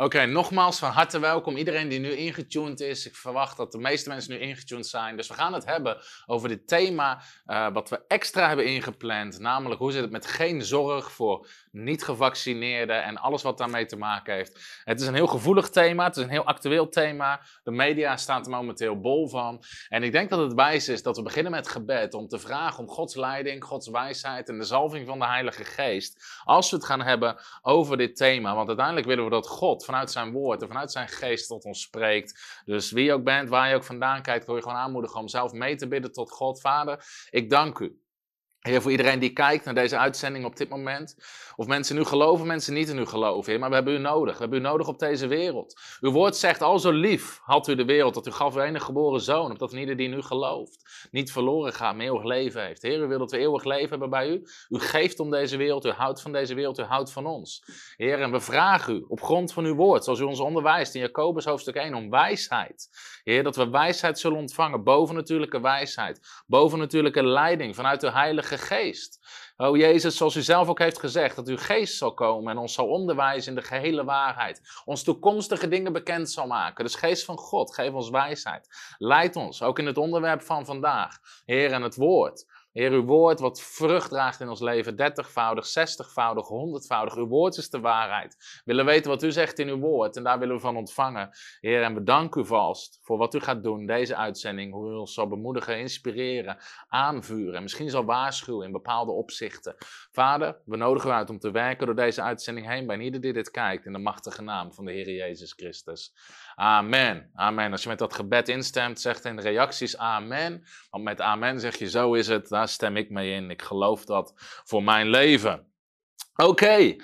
Oké, nogmaals van harte welkom. Iedereen die nu ingetuned is. Ik verwacht dat de meeste mensen nu ingetuned zijn. Dus we gaan het hebben over dit thema uh, wat we extra hebben ingepland. Namelijk hoe zit het met geen zorg voor niet-gevaccineerden en alles wat daarmee te maken heeft. Het is een heel gevoelig thema, het is een heel actueel thema. De media staat er momenteel bol van. En ik denk dat het wijs is dat we beginnen met gebed om te vragen om Gods leiding, Gods wijsheid en de zalving van de Heilige Geest. Als we het gaan hebben over dit thema, want uiteindelijk willen we dat God vanuit zijn woord en vanuit zijn geest tot ons spreekt. Dus wie je ook bent, waar je ook vandaan kijkt, wil je gewoon aanmoedigen om zelf mee te bidden tot God. Vader, ik dank u. Heer, voor iedereen die kijkt naar deze uitzending op dit moment. Of mensen nu geloven, mensen niet in u geloven, Heer. Maar we hebben u nodig. We hebben u nodig op deze wereld. Uw woord zegt, al zo lief had u de wereld, dat u gaf uw enige geboren zoon. Opdat ieder die in u gelooft, niet verloren gaat, maar eeuwig leven heeft. Heer, u wil dat we eeuwig leven hebben bij u. U geeft om deze wereld, u houdt van deze wereld, u houdt van ons. Heer, en we vragen u op grond van uw woord, zoals u ons onderwijst in Jacobus hoofdstuk 1, om wijsheid. Heer, dat we wijsheid zullen ontvangen, bovennatuurlijke wijsheid. Bovennatuurlijke leiding vanuit de Heilige Geest. O Jezus, zoals u zelf ook heeft gezegd, dat uw geest zal komen en ons zal onderwijzen in de gehele waarheid. Ons toekomstige dingen bekend zal maken. Dus geest van God, geef ons wijsheid. Leid ons, ook in het onderwerp van vandaag. Heer, en het woord. Heer, uw woord wat vrucht draagt in ons leven, dertigvoudig, zestigvoudig, honderdvoudig. Uw woord is de waarheid. We willen weten wat u zegt in uw woord en daar willen we van ontvangen. Heer, en bedank u vast voor wat u gaat doen, deze uitzending. Hoe u ons zal bemoedigen, inspireren, aanvuren en misschien zal waarschuwen in bepaalde opzichten. Vader, we nodigen u uit om te werken door deze uitzending heen bij ieder die dit kijkt in de machtige naam van de Heer Jezus Christus. Amen. Amen. Als je met dat gebed instemt, zegt in de reacties amen. Want met amen zeg je zo is het, daar stem ik mee in. Ik geloof dat voor mijn leven. Oké.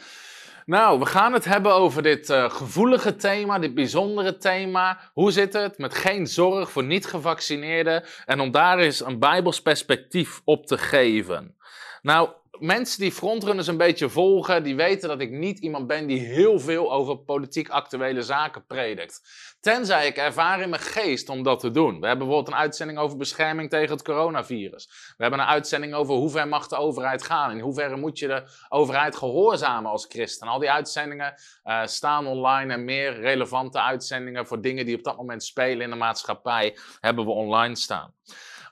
Nou, we gaan het hebben over dit uh, gevoelige thema, dit bijzondere thema. Hoe zit het met geen zorg voor niet-gevaccineerden? En om daar eens een Bijbels perspectief op te geven. Nou, mensen die frontrunners een beetje volgen, die weten dat ik niet iemand ben die heel veel over politiek actuele zaken predikt. Tenzij ik ervaar in mijn geest om dat te doen. We hebben bijvoorbeeld een uitzending over bescherming tegen het coronavirus. We hebben een uitzending over hoe ver mag de overheid gaan. In hoeverre moet je de overheid gehoorzamen als christen. Al die uitzendingen uh, staan online en meer relevante uitzendingen voor dingen die op dat moment spelen in de maatschappij hebben we online staan.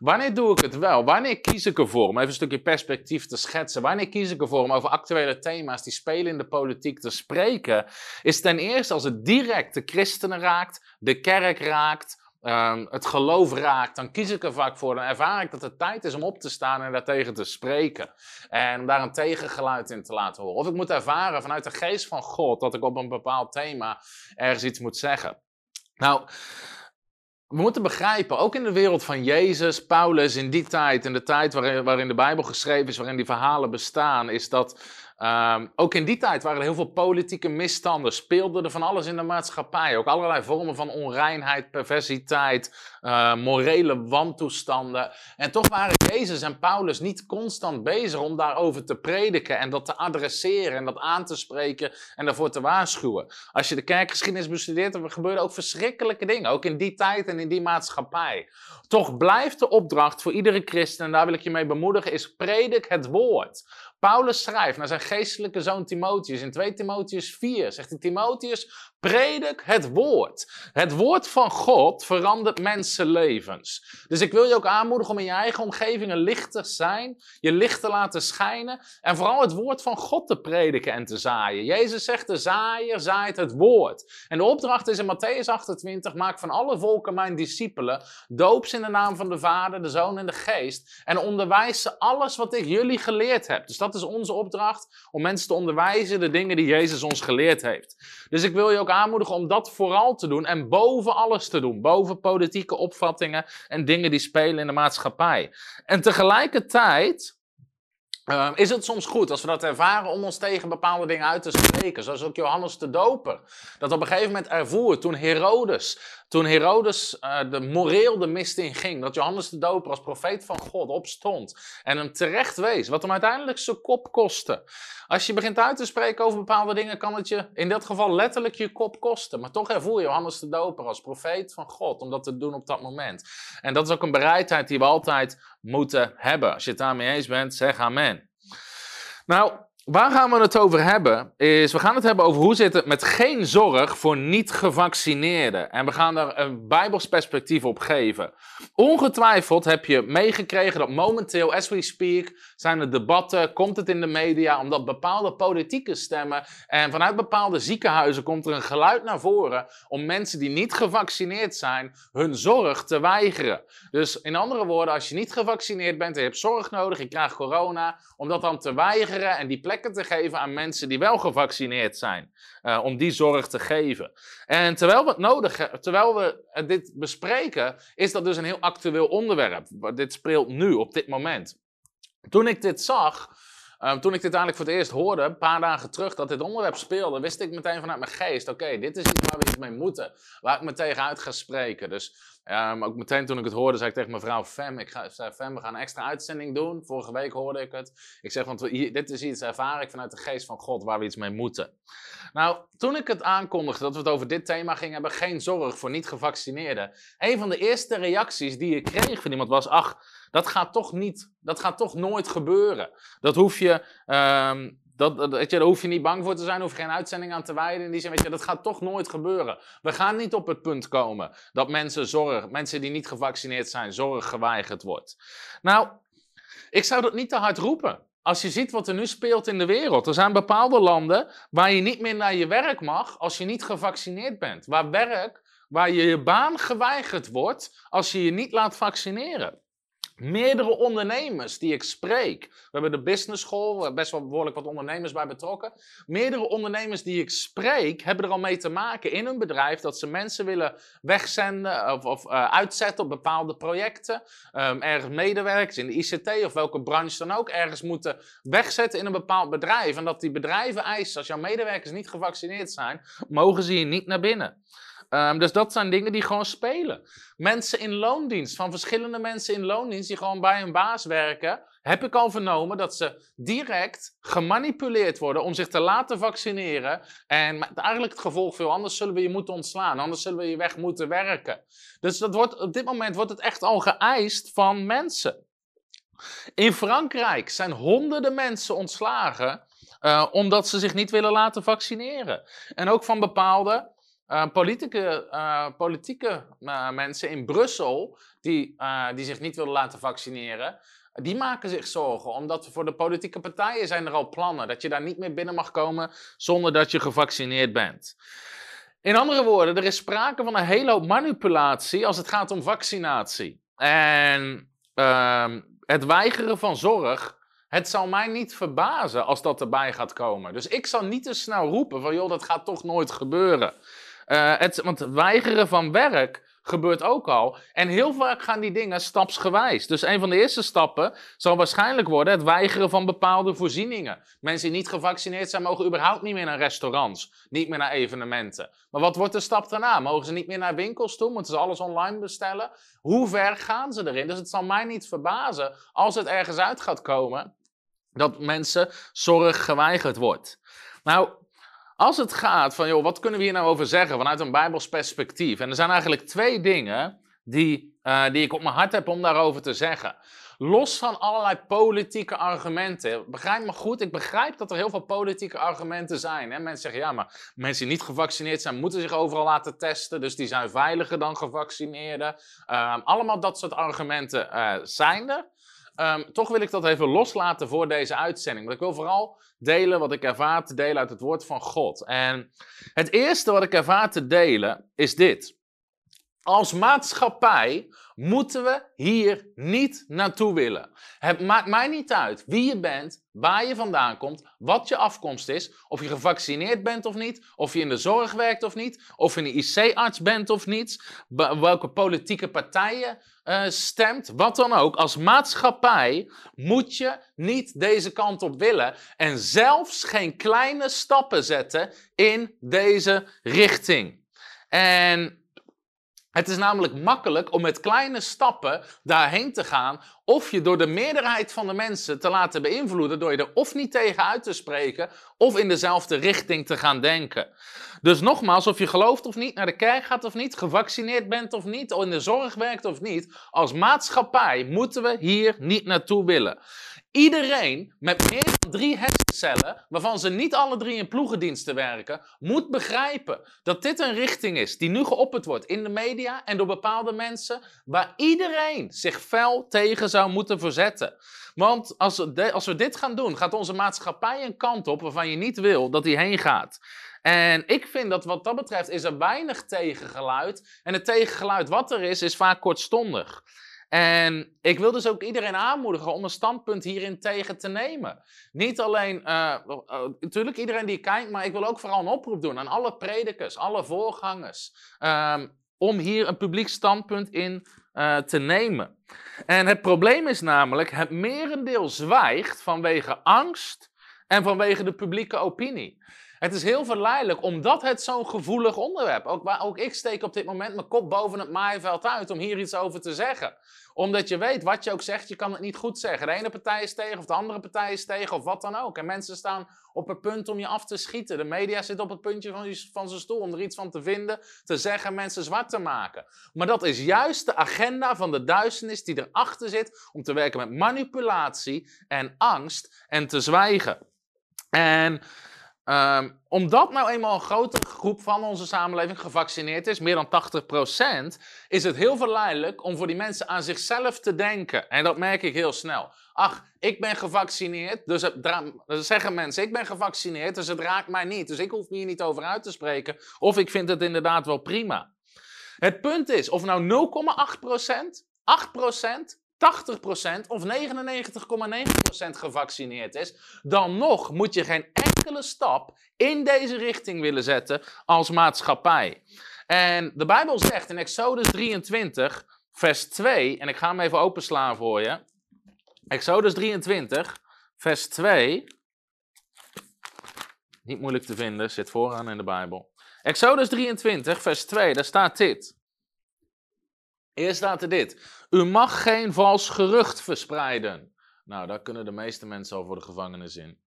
Wanneer doe ik het wel? Wanneer kies ik ervoor om even een stukje perspectief te schetsen? Wanneer kies ik ervoor om over actuele thema's die spelen in de politiek te spreken? Is ten eerste als het direct de christenen raakt, de kerk raakt, um, het geloof raakt, dan kies ik er vaak voor. Dan ervaar ik dat het tijd is om op te staan en daartegen te spreken. En om daar een tegengeluid in te laten horen. Of ik moet ervaren vanuit de geest van God dat ik op een bepaald thema ergens iets moet zeggen. Nou, we moeten begrijpen, ook in de wereld van Jezus, Paulus, in die tijd, in de tijd waarin, waarin de Bijbel geschreven is, waarin die verhalen bestaan, is dat Um, ook in die tijd waren er heel veel politieke misstanden, speelde er van alles in de maatschappij. Ook allerlei vormen van onreinheid, perversiteit, uh, morele wantoestanden. En toch waren Jezus en Paulus niet constant bezig om daarover te prediken en dat te adresseren en dat aan te spreken en daarvoor te waarschuwen. Als je de kerkgeschiedenis bestudeert, dan gebeurden ook verschrikkelijke dingen, ook in die tijd en in die maatschappij. Toch blijft de opdracht voor iedere christen, en daar wil ik je mee bemoedigen, is predik het woord. Paulus schrijft naar zijn geestelijke zoon Timotheus in 2 Timotheus 4. Zegt hij, Timotheus, Predik het woord. Het woord van God verandert mensenlevens. Dus ik wil je ook aanmoedigen om in je eigen omgeving een licht te zijn, je licht te laten schijnen en vooral het woord van God te prediken en te zaaien. Jezus zegt, de zaaier zaait het woord. En de opdracht is in Matthäus 28, maak van alle volken mijn discipelen, doop ze in de naam van de Vader, de Zoon en de Geest en onderwijs ze alles wat ik jullie geleerd heb. Dus dat is onze opdracht, om mensen te onderwijzen de dingen die Jezus ons geleerd heeft. Dus ik wil je ook aanmoedigen om dat vooral te doen en boven alles te doen. Boven politieke opvattingen en dingen die spelen in de maatschappij. En tegelijkertijd Ehm, is het soms goed als we dat ervaren om ons tegen bepaalde dingen uit te spreken? Zoals ook Johannes de Doper. Dat op een gegeven moment ervoer toen Herodes, toen Herodes uh, de moreel de mist in ging. Dat Johannes de Doper als profeet van God opstond. En hem terecht wees. Wat hem uiteindelijk zijn kop kostte. Als je begint uit te spreken over bepaalde dingen, kan het je in dat geval letterlijk je kop kosten. Maar toch ervoer Johannes de Doper als profeet van God om dat te doen op dat moment. En dat is ook een bereidheid die we altijd moeten hebben. Als je het daarmee eens bent, zeg amen. Nou, Waar gaan we het over hebben? Is we gaan het hebben over hoe zit het met geen zorg voor niet-gevaccineerden. En we gaan daar een Bijbels perspectief op geven. Ongetwijfeld heb je meegekregen dat momenteel, as we speak, zijn er debatten, komt het in de media, omdat bepaalde politieke stemmen en vanuit bepaalde ziekenhuizen komt er een geluid naar voren om mensen die niet gevaccineerd zijn hun zorg te weigeren. Dus in andere woorden, als je niet gevaccineerd bent en je hebt zorg nodig, je krijgt corona, om dat dan te weigeren en die plekken te geven aan mensen die wel gevaccineerd zijn. Uh, om die zorg te geven. En terwijl we het nodig terwijl we dit bespreken, is dat dus een heel actueel onderwerp. Dit speelt nu, op dit moment. Toen ik dit zag, um, toen ik dit eigenlijk voor het eerst hoorde, een paar dagen terug, dat dit onderwerp speelde, wist ik meteen vanuit mijn geest: oké, dit is iets waar we iets mee moeten. Waar ik me tegen uit ga spreken. Dus Um, ook meteen toen ik het hoorde, zei ik tegen mevrouw Fem, ik ga, zei, Fem, we gaan een extra uitzending doen. Vorige week hoorde ik het. Ik zeg, want dit is iets, ervaar ik vanuit de geest van God, waar we iets mee moeten. Nou, toen ik het aankondigde dat we het over dit thema gingen hebben, geen zorg voor niet-gevaccineerden. Een van de eerste reacties die ik kreeg van iemand was, ach, dat gaat toch niet, dat gaat toch nooit gebeuren. Dat hoef je, um, dat, dat, weet je, daar hoef je niet bang voor te zijn, hoef je geen uitzending aan te wijden. In die zin, weet je, dat gaat toch nooit gebeuren. We gaan niet op het punt komen dat mensen zorg, mensen die niet gevaccineerd zijn, zorg geweigerd wordt. Nou, ik zou dat niet te hard roepen. Als je ziet wat er nu speelt in de wereld. Er zijn bepaalde landen waar je niet meer naar je werk mag als je niet gevaccineerd bent. Waar werk, waar je je baan geweigerd wordt als je je niet laat vaccineren. Meerdere ondernemers die ik spreek. We hebben de business school, best wel behoorlijk wat ondernemers bij betrokken. Meerdere ondernemers die ik spreek, hebben er al mee te maken in hun bedrijf dat ze mensen willen wegzenden of, of uh, uitzetten op bepaalde projecten. Um, ergens medewerkers in de ICT of welke branche dan ook, ergens moeten wegzetten in een bepaald bedrijf. En dat die bedrijven eisen, als jouw medewerkers niet gevaccineerd zijn, mogen ze hier niet naar binnen. Um, dus dat zijn dingen die gewoon spelen. Mensen in loondienst, van verschillende mensen in loondienst die gewoon bij een baas werken, heb ik al vernomen dat ze direct gemanipuleerd worden om zich te laten vaccineren. En eigenlijk het gevolg veel anders zullen we je moeten ontslaan, anders zullen we je weg moeten werken. Dus dat wordt, op dit moment wordt het echt al geëist van mensen. In Frankrijk zijn honderden mensen ontslagen uh, omdat ze zich niet willen laten vaccineren. En ook van bepaalde uh, politieke, uh, politieke uh, mensen in Brussel die, die zich niet willen laten vaccineren, die maken zich zorgen. Omdat voor de politieke partijen zijn er al plannen dat je daar niet meer binnen mag komen zonder dat je gevaccineerd bent. In andere woorden, er is sprake van een hele hoop manipulatie als het gaat om vaccinatie. En ehm, het weigeren van zorg het zal mij niet verbazen als dat erbij gaat komen. Dus ik zal niet te snel roepen van joh, dat gaat toch nooit gebeuren. Uh, het, want weigeren van werk gebeurt ook al. En heel vaak gaan die dingen stapsgewijs. Dus een van de eerste stappen zal waarschijnlijk worden het weigeren van bepaalde voorzieningen. Mensen die niet gevaccineerd zijn, mogen überhaupt niet meer naar restaurants, niet meer naar evenementen. Maar wat wordt de stap daarna? Mogen ze niet meer naar winkels toe? Moeten ze alles online bestellen? Hoe ver gaan ze erin? Dus het zal mij niet verbazen als het ergens uit gaat komen dat mensen zorg geweigerd wordt. Nou, als het gaat van, joh, wat kunnen we hier nou over zeggen vanuit een Bijbels perspectief? En er zijn eigenlijk twee dingen die, uh, die ik op mijn hart heb om daarover te zeggen. Los van allerlei politieke argumenten. Begrijp me goed, ik begrijp dat er heel veel politieke argumenten zijn. Hè? Mensen zeggen, ja, maar mensen die niet gevaccineerd zijn, moeten zich overal laten testen. Dus die zijn veiliger dan gevaccineerden. Uh, allemaal dat soort argumenten uh, zijn er. Um, toch wil ik dat even loslaten voor deze uitzending. Want ik wil vooral delen wat ik ervaar te delen uit het woord van God. En het eerste wat ik ervaar te delen is dit. als maatschappij moeten we hier niet naartoe willen. Het maakt mij niet uit wie je bent, waar je vandaan komt, wat je afkomst is, of je gevaccineerd bent of niet, of je in de zorg werkt of niet, of je een IC-arts bent of niet, welke politieke partijen uh, stemt, wat dan ook. Als maatschappij moet je niet deze kant op willen en zelfs geen kleine stappen zetten in deze richting. En het is namelijk makkelijk om met kleine stappen daarheen te gaan, of je door de meerderheid van de mensen te laten beïnvloeden, door je er of niet tegen uit te spreken, of in dezelfde richting te gaan denken. Dus nogmaals, of je gelooft of niet, naar de kerk gaat of niet, gevaccineerd bent of niet, in de zorg werkt of niet, als maatschappij moeten we hier niet naartoe willen. Iedereen met meer dan drie hersencellen, waarvan ze niet alle drie in ploegendiensten werken, moet begrijpen dat dit een richting is die nu geopperd wordt in de media en door bepaalde mensen, waar iedereen zich fel tegen zou moeten verzetten. Want als we, als we dit gaan doen, gaat onze maatschappij een kant op waarvan je niet wil dat die heen gaat. En ik vind dat wat dat betreft is er weinig tegengeluid. En het tegengeluid wat er is, is vaak kortstondig. En ik wil dus ook iedereen aanmoedigen om een standpunt hierin tegen te nemen. Niet alleen, uh, natuurlijk iedereen die kijkt, maar ik wil ook vooral een oproep doen aan alle predikers, alle voorgangers. Ehm, om hier een publiek standpunt in uh, te nemen. En het probleem is namelijk, het merendeel zwijgt vanwege angst en vanwege de publieke opinie. Het is heel verleidelijk, omdat het zo'n gevoelig onderwerp. Ook, waar, ook ik steek op dit moment mijn kop boven het maaiveld uit om hier iets over te zeggen. Omdat je weet, wat je ook zegt, je kan het niet goed zeggen. De ene partij is tegen, of de andere partij is tegen, of wat dan ook. En mensen staan op het punt om je af te schieten. De media zit op het puntje van, van zijn stoel om er iets van te vinden, te zeggen, mensen zwart te maken. Maar dat is juist de agenda van de duisternis die erachter zit om te werken met manipulatie en angst en te zwijgen. En Um, omdat nou eenmaal een grote groep van onze samenleving gevaccineerd is, meer dan 80%, is het heel verleidelijk om voor die mensen aan zichzelf te denken. En dat merk ik heel snel. Ach, ik ben gevaccineerd, dus zeggen mensen, ik ben gevaccineerd, dus het raakt mij niet. Dus ik hoef me hier niet over uit te spreken. Of ik vind het inderdaad wel prima. Het punt is, of nou 0,8%, 8%, 80% of 99,9% gevaccineerd is, dan nog moet je geen enkele stap in deze richting willen zetten als maatschappij. En de Bijbel zegt in Exodus 23, vers 2, en ik ga hem even openslaan voor je. Exodus 23, vers 2. Niet moeilijk te vinden, zit vooraan in de Bijbel. Exodus 23, vers 2, daar staat dit. Eerst staat er dit. U mag geen vals gerucht verspreiden. Nou, daar kunnen de meeste mensen al voor de gevangenis in.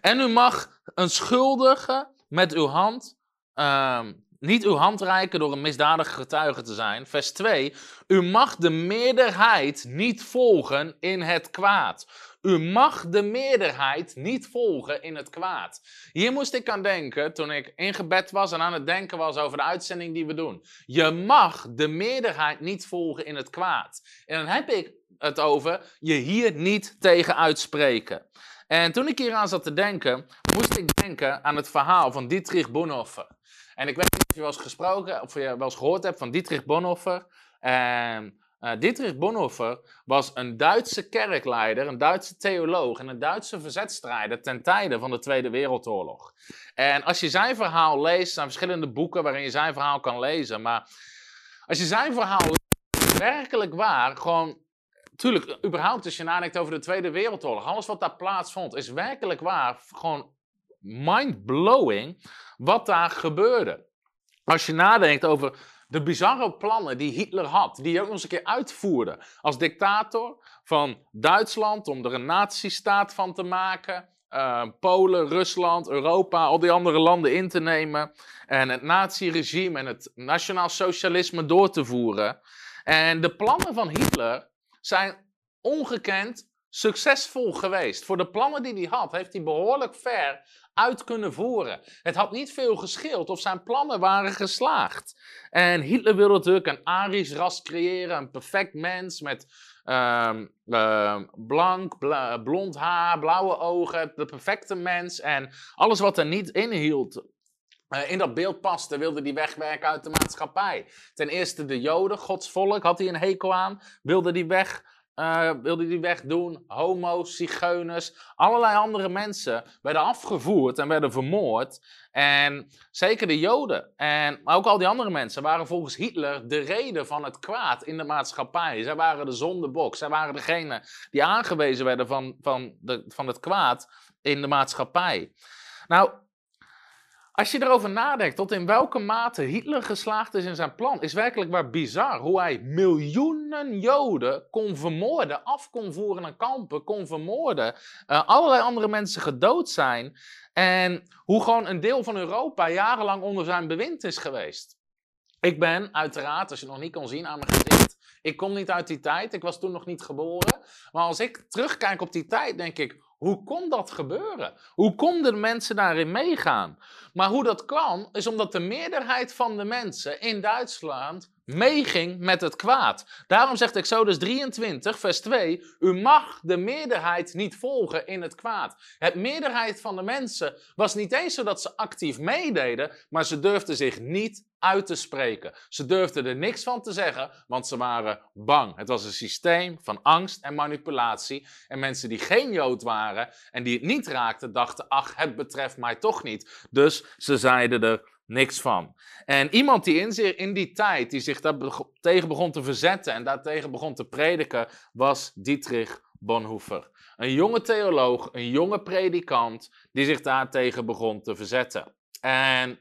En u mag een schuldige met uw hand, uh, niet uw hand reiken door een misdadige getuige te zijn. Vers 2. U mag de meerderheid niet volgen in het kwaad. U mag de meerderheid niet volgen in het kwaad. Hier moest ik aan denken toen ik in gebed was en aan het denken was over de uitzending die we doen. Je mag de meerderheid niet volgen in het kwaad. En dan heb ik het over je hier niet tegen uitspreken. En toen ik hier aan zat te denken, moest ik denken aan het verhaal van Dietrich Bonhoeffer. En ik weet je wel gesproken of je wel eens gehoord hebt van Dietrich Bonhoeffer. En uh, Dietrich Bonhoeffer was een Duitse kerkleider, een Duitse theoloog en een Duitse verzetstrijder ten tijde van de Tweede Wereldoorlog. En als je zijn verhaal leest, zijn verschillende boeken waarin je zijn verhaal kan lezen, maar als je zijn verhaal leest, werkelijk waar, gewoon, tuurlijk, überhaupt als je nadenkt over de Tweede Wereldoorlog, alles wat daar plaatsvond, is werkelijk waar, gewoon mind-blowing wat daar gebeurde. Als je nadenkt over de bizarre plannen die Hitler had, die hij ook nog eens een keer uitvoerde als dictator van Duitsland om er een nazistaat van te maken. Uh, Polen, Rusland, Europa, al die andere landen in te nemen. En het naziregime en het nationaal socialisme door te voeren. En de plannen van Hitler zijn ongekend succesvol geweest. Voor de plannen die hij had, heeft hij behoorlijk ver uit kunnen voeren. Het had niet veel gescheeld of zijn plannen waren geslaagd. En Hitler wilde natuurlijk een Arisch ras creëren, een perfect mens met uh, uh, blank, blond haar, blauwe ogen, de perfecte mens. En alles wat er niet in hield, eh, in dat beeld paste, wilde hij wegwerken uit de maatschappij. Ten eerste de Joden, Gods volk, had hij een hekel aan, wilde die weg. Uh, wilde die wegdoen. Homo's, zigeuners, allerlei andere mensen werden afgevoerd en werden vermoord. En zeker de Joden, en, maar ook al die andere mensen, waren volgens Hitler de reden van het kwaad in de maatschappij. Zij waren de zondebok, zij waren degene die aangewezen werden van, van, de, van het kwaad in de maatschappij. Nou, als je erover nadenkt tot in welke mate Hitler geslaagd is in zijn plan, is werkelijk waar bizar. Hoe hij miljoenen Joden kon vermoorden, af kon voeren naar kampen, kon vermoorden, uh, allerlei andere mensen gedood zijn. En hoe gewoon een deel van Europa jarenlang onder zijn bewind is geweest. Ik ben uiteraard, als je nog niet kon zien aan mijn gezicht, ik kom niet uit die tijd, ik was toen nog niet geboren. Maar als ik terugkijk op die tijd, denk ik, hoe kon dat gebeuren? Hoe konden mensen daarin meegaan? Maar hoe dat kwam, is omdat de meerderheid van de mensen in Duitsland meeging met het kwaad. Daarom zegt Exodus 23, vers 2: U mag de meerderheid niet volgen in het kwaad. Het meerderheid van de mensen was niet eens zo dat ze actief meededen, maar ze durfden zich niet uit te spreken. Ze durfden er niks van te zeggen, want ze waren bang. Het was een systeem van angst en manipulatie. En mensen die geen Jood waren en die het niet raakten, dachten: ach, het betreft mij toch niet. Dus ze zeiden er niks van. En iemand die in, in die tijd, die zich daar tegen begon te verzetten en daartegen begon te prediken, was Dietrich Bonhoeffer. Een jonge theoloog, een jonge predikant, die zich daartegen begon te verzetten. En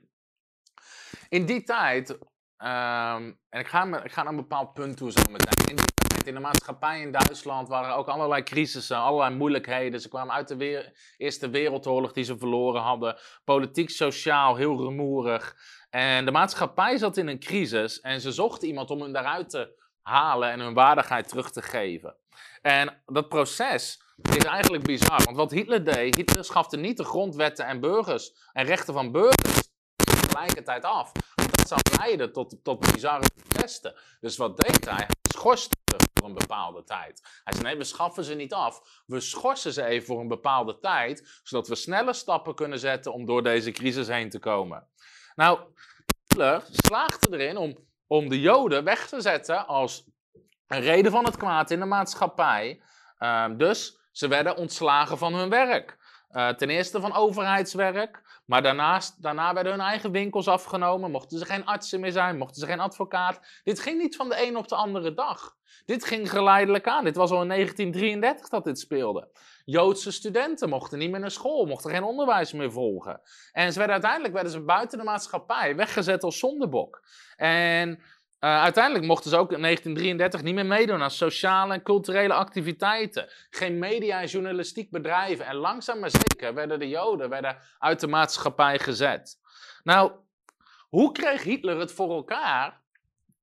in die tijd, um, en ik ga, ik ga naar een bepaald punt toe zo meteen. In de maatschappij in Duitsland, waren ook allerlei crisissen, allerlei moeilijkheden. Ze kwamen uit de Eerste Wereldoorlog die ze verloren hadden. Politiek, sociaal, heel rumoerig. En de maatschappij zat in een crisis en ze zochten iemand om hun daaruit te halen en hun waardigheid terug te geven. En dat proces is eigenlijk bizar. Want wat Hitler deed, Hitler schafte niet de grondwetten en burgers en rechten van burgers tegelijkertijd af. Dat zou leiden tot, tot bizarre protesten. Dus wat deed hij? Hij schorste ze voor een bepaalde tijd. Hij zei: nee, we schaffen ze niet af. We schorsen ze even voor een bepaalde tijd, zodat we snelle stappen kunnen zetten om door deze crisis heen te komen. Nou, Hitler slaagde erin om, om de Joden weg te zetten als een reden van het kwaad in de maatschappij. Uh, dus ze werden ontslagen van hun werk. Uh, ten eerste van overheidswerk, maar daarnaast, daarna werden hun eigen winkels afgenomen, mochten ze geen artsen meer zijn, mochten ze geen advocaat. Dit ging niet van de een op de andere dag. Dit ging geleidelijk aan. Dit was al in 1933 dat dit speelde. Joodse studenten mochten niet meer naar school, mochten geen onderwijs meer volgen. En ze werden, uiteindelijk werden ze buiten de maatschappij weggezet als zondebok. En uh, uiteindelijk mochten ze ook in 1933 niet meer meedoen aan sociale en culturele activiteiten. Geen media en journalistiek bedrijven. En langzaam maar zeker werden de Joden werden uit de maatschappij gezet. Nou, hoe kreeg Hitler het voor elkaar,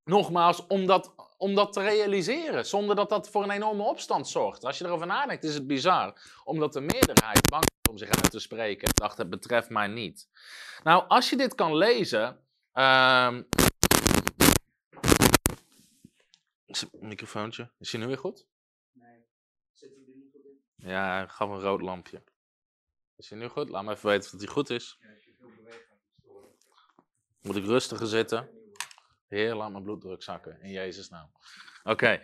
nogmaals, om dat, om dat te realiseren? Zonder dat dat voor een enorme opstand zorgt. Als je erover nadenkt, is het bizar. Omdat de meerderheid bang is om zich uit te spreken en dacht, het betreft mij niet. Nou, als je dit kan lezen. Uh, Microfoontje. Is hij nu weer goed? Nee. Zit hij er niet goed in? Ja, gaf een rood lampje. Is hij nu goed? Laat me even weten dat hij goed is. Ja, je veel Moet ik rustiger zitten? Heer, laat mijn bloeddruk zakken. In Jezus' naam. Oké.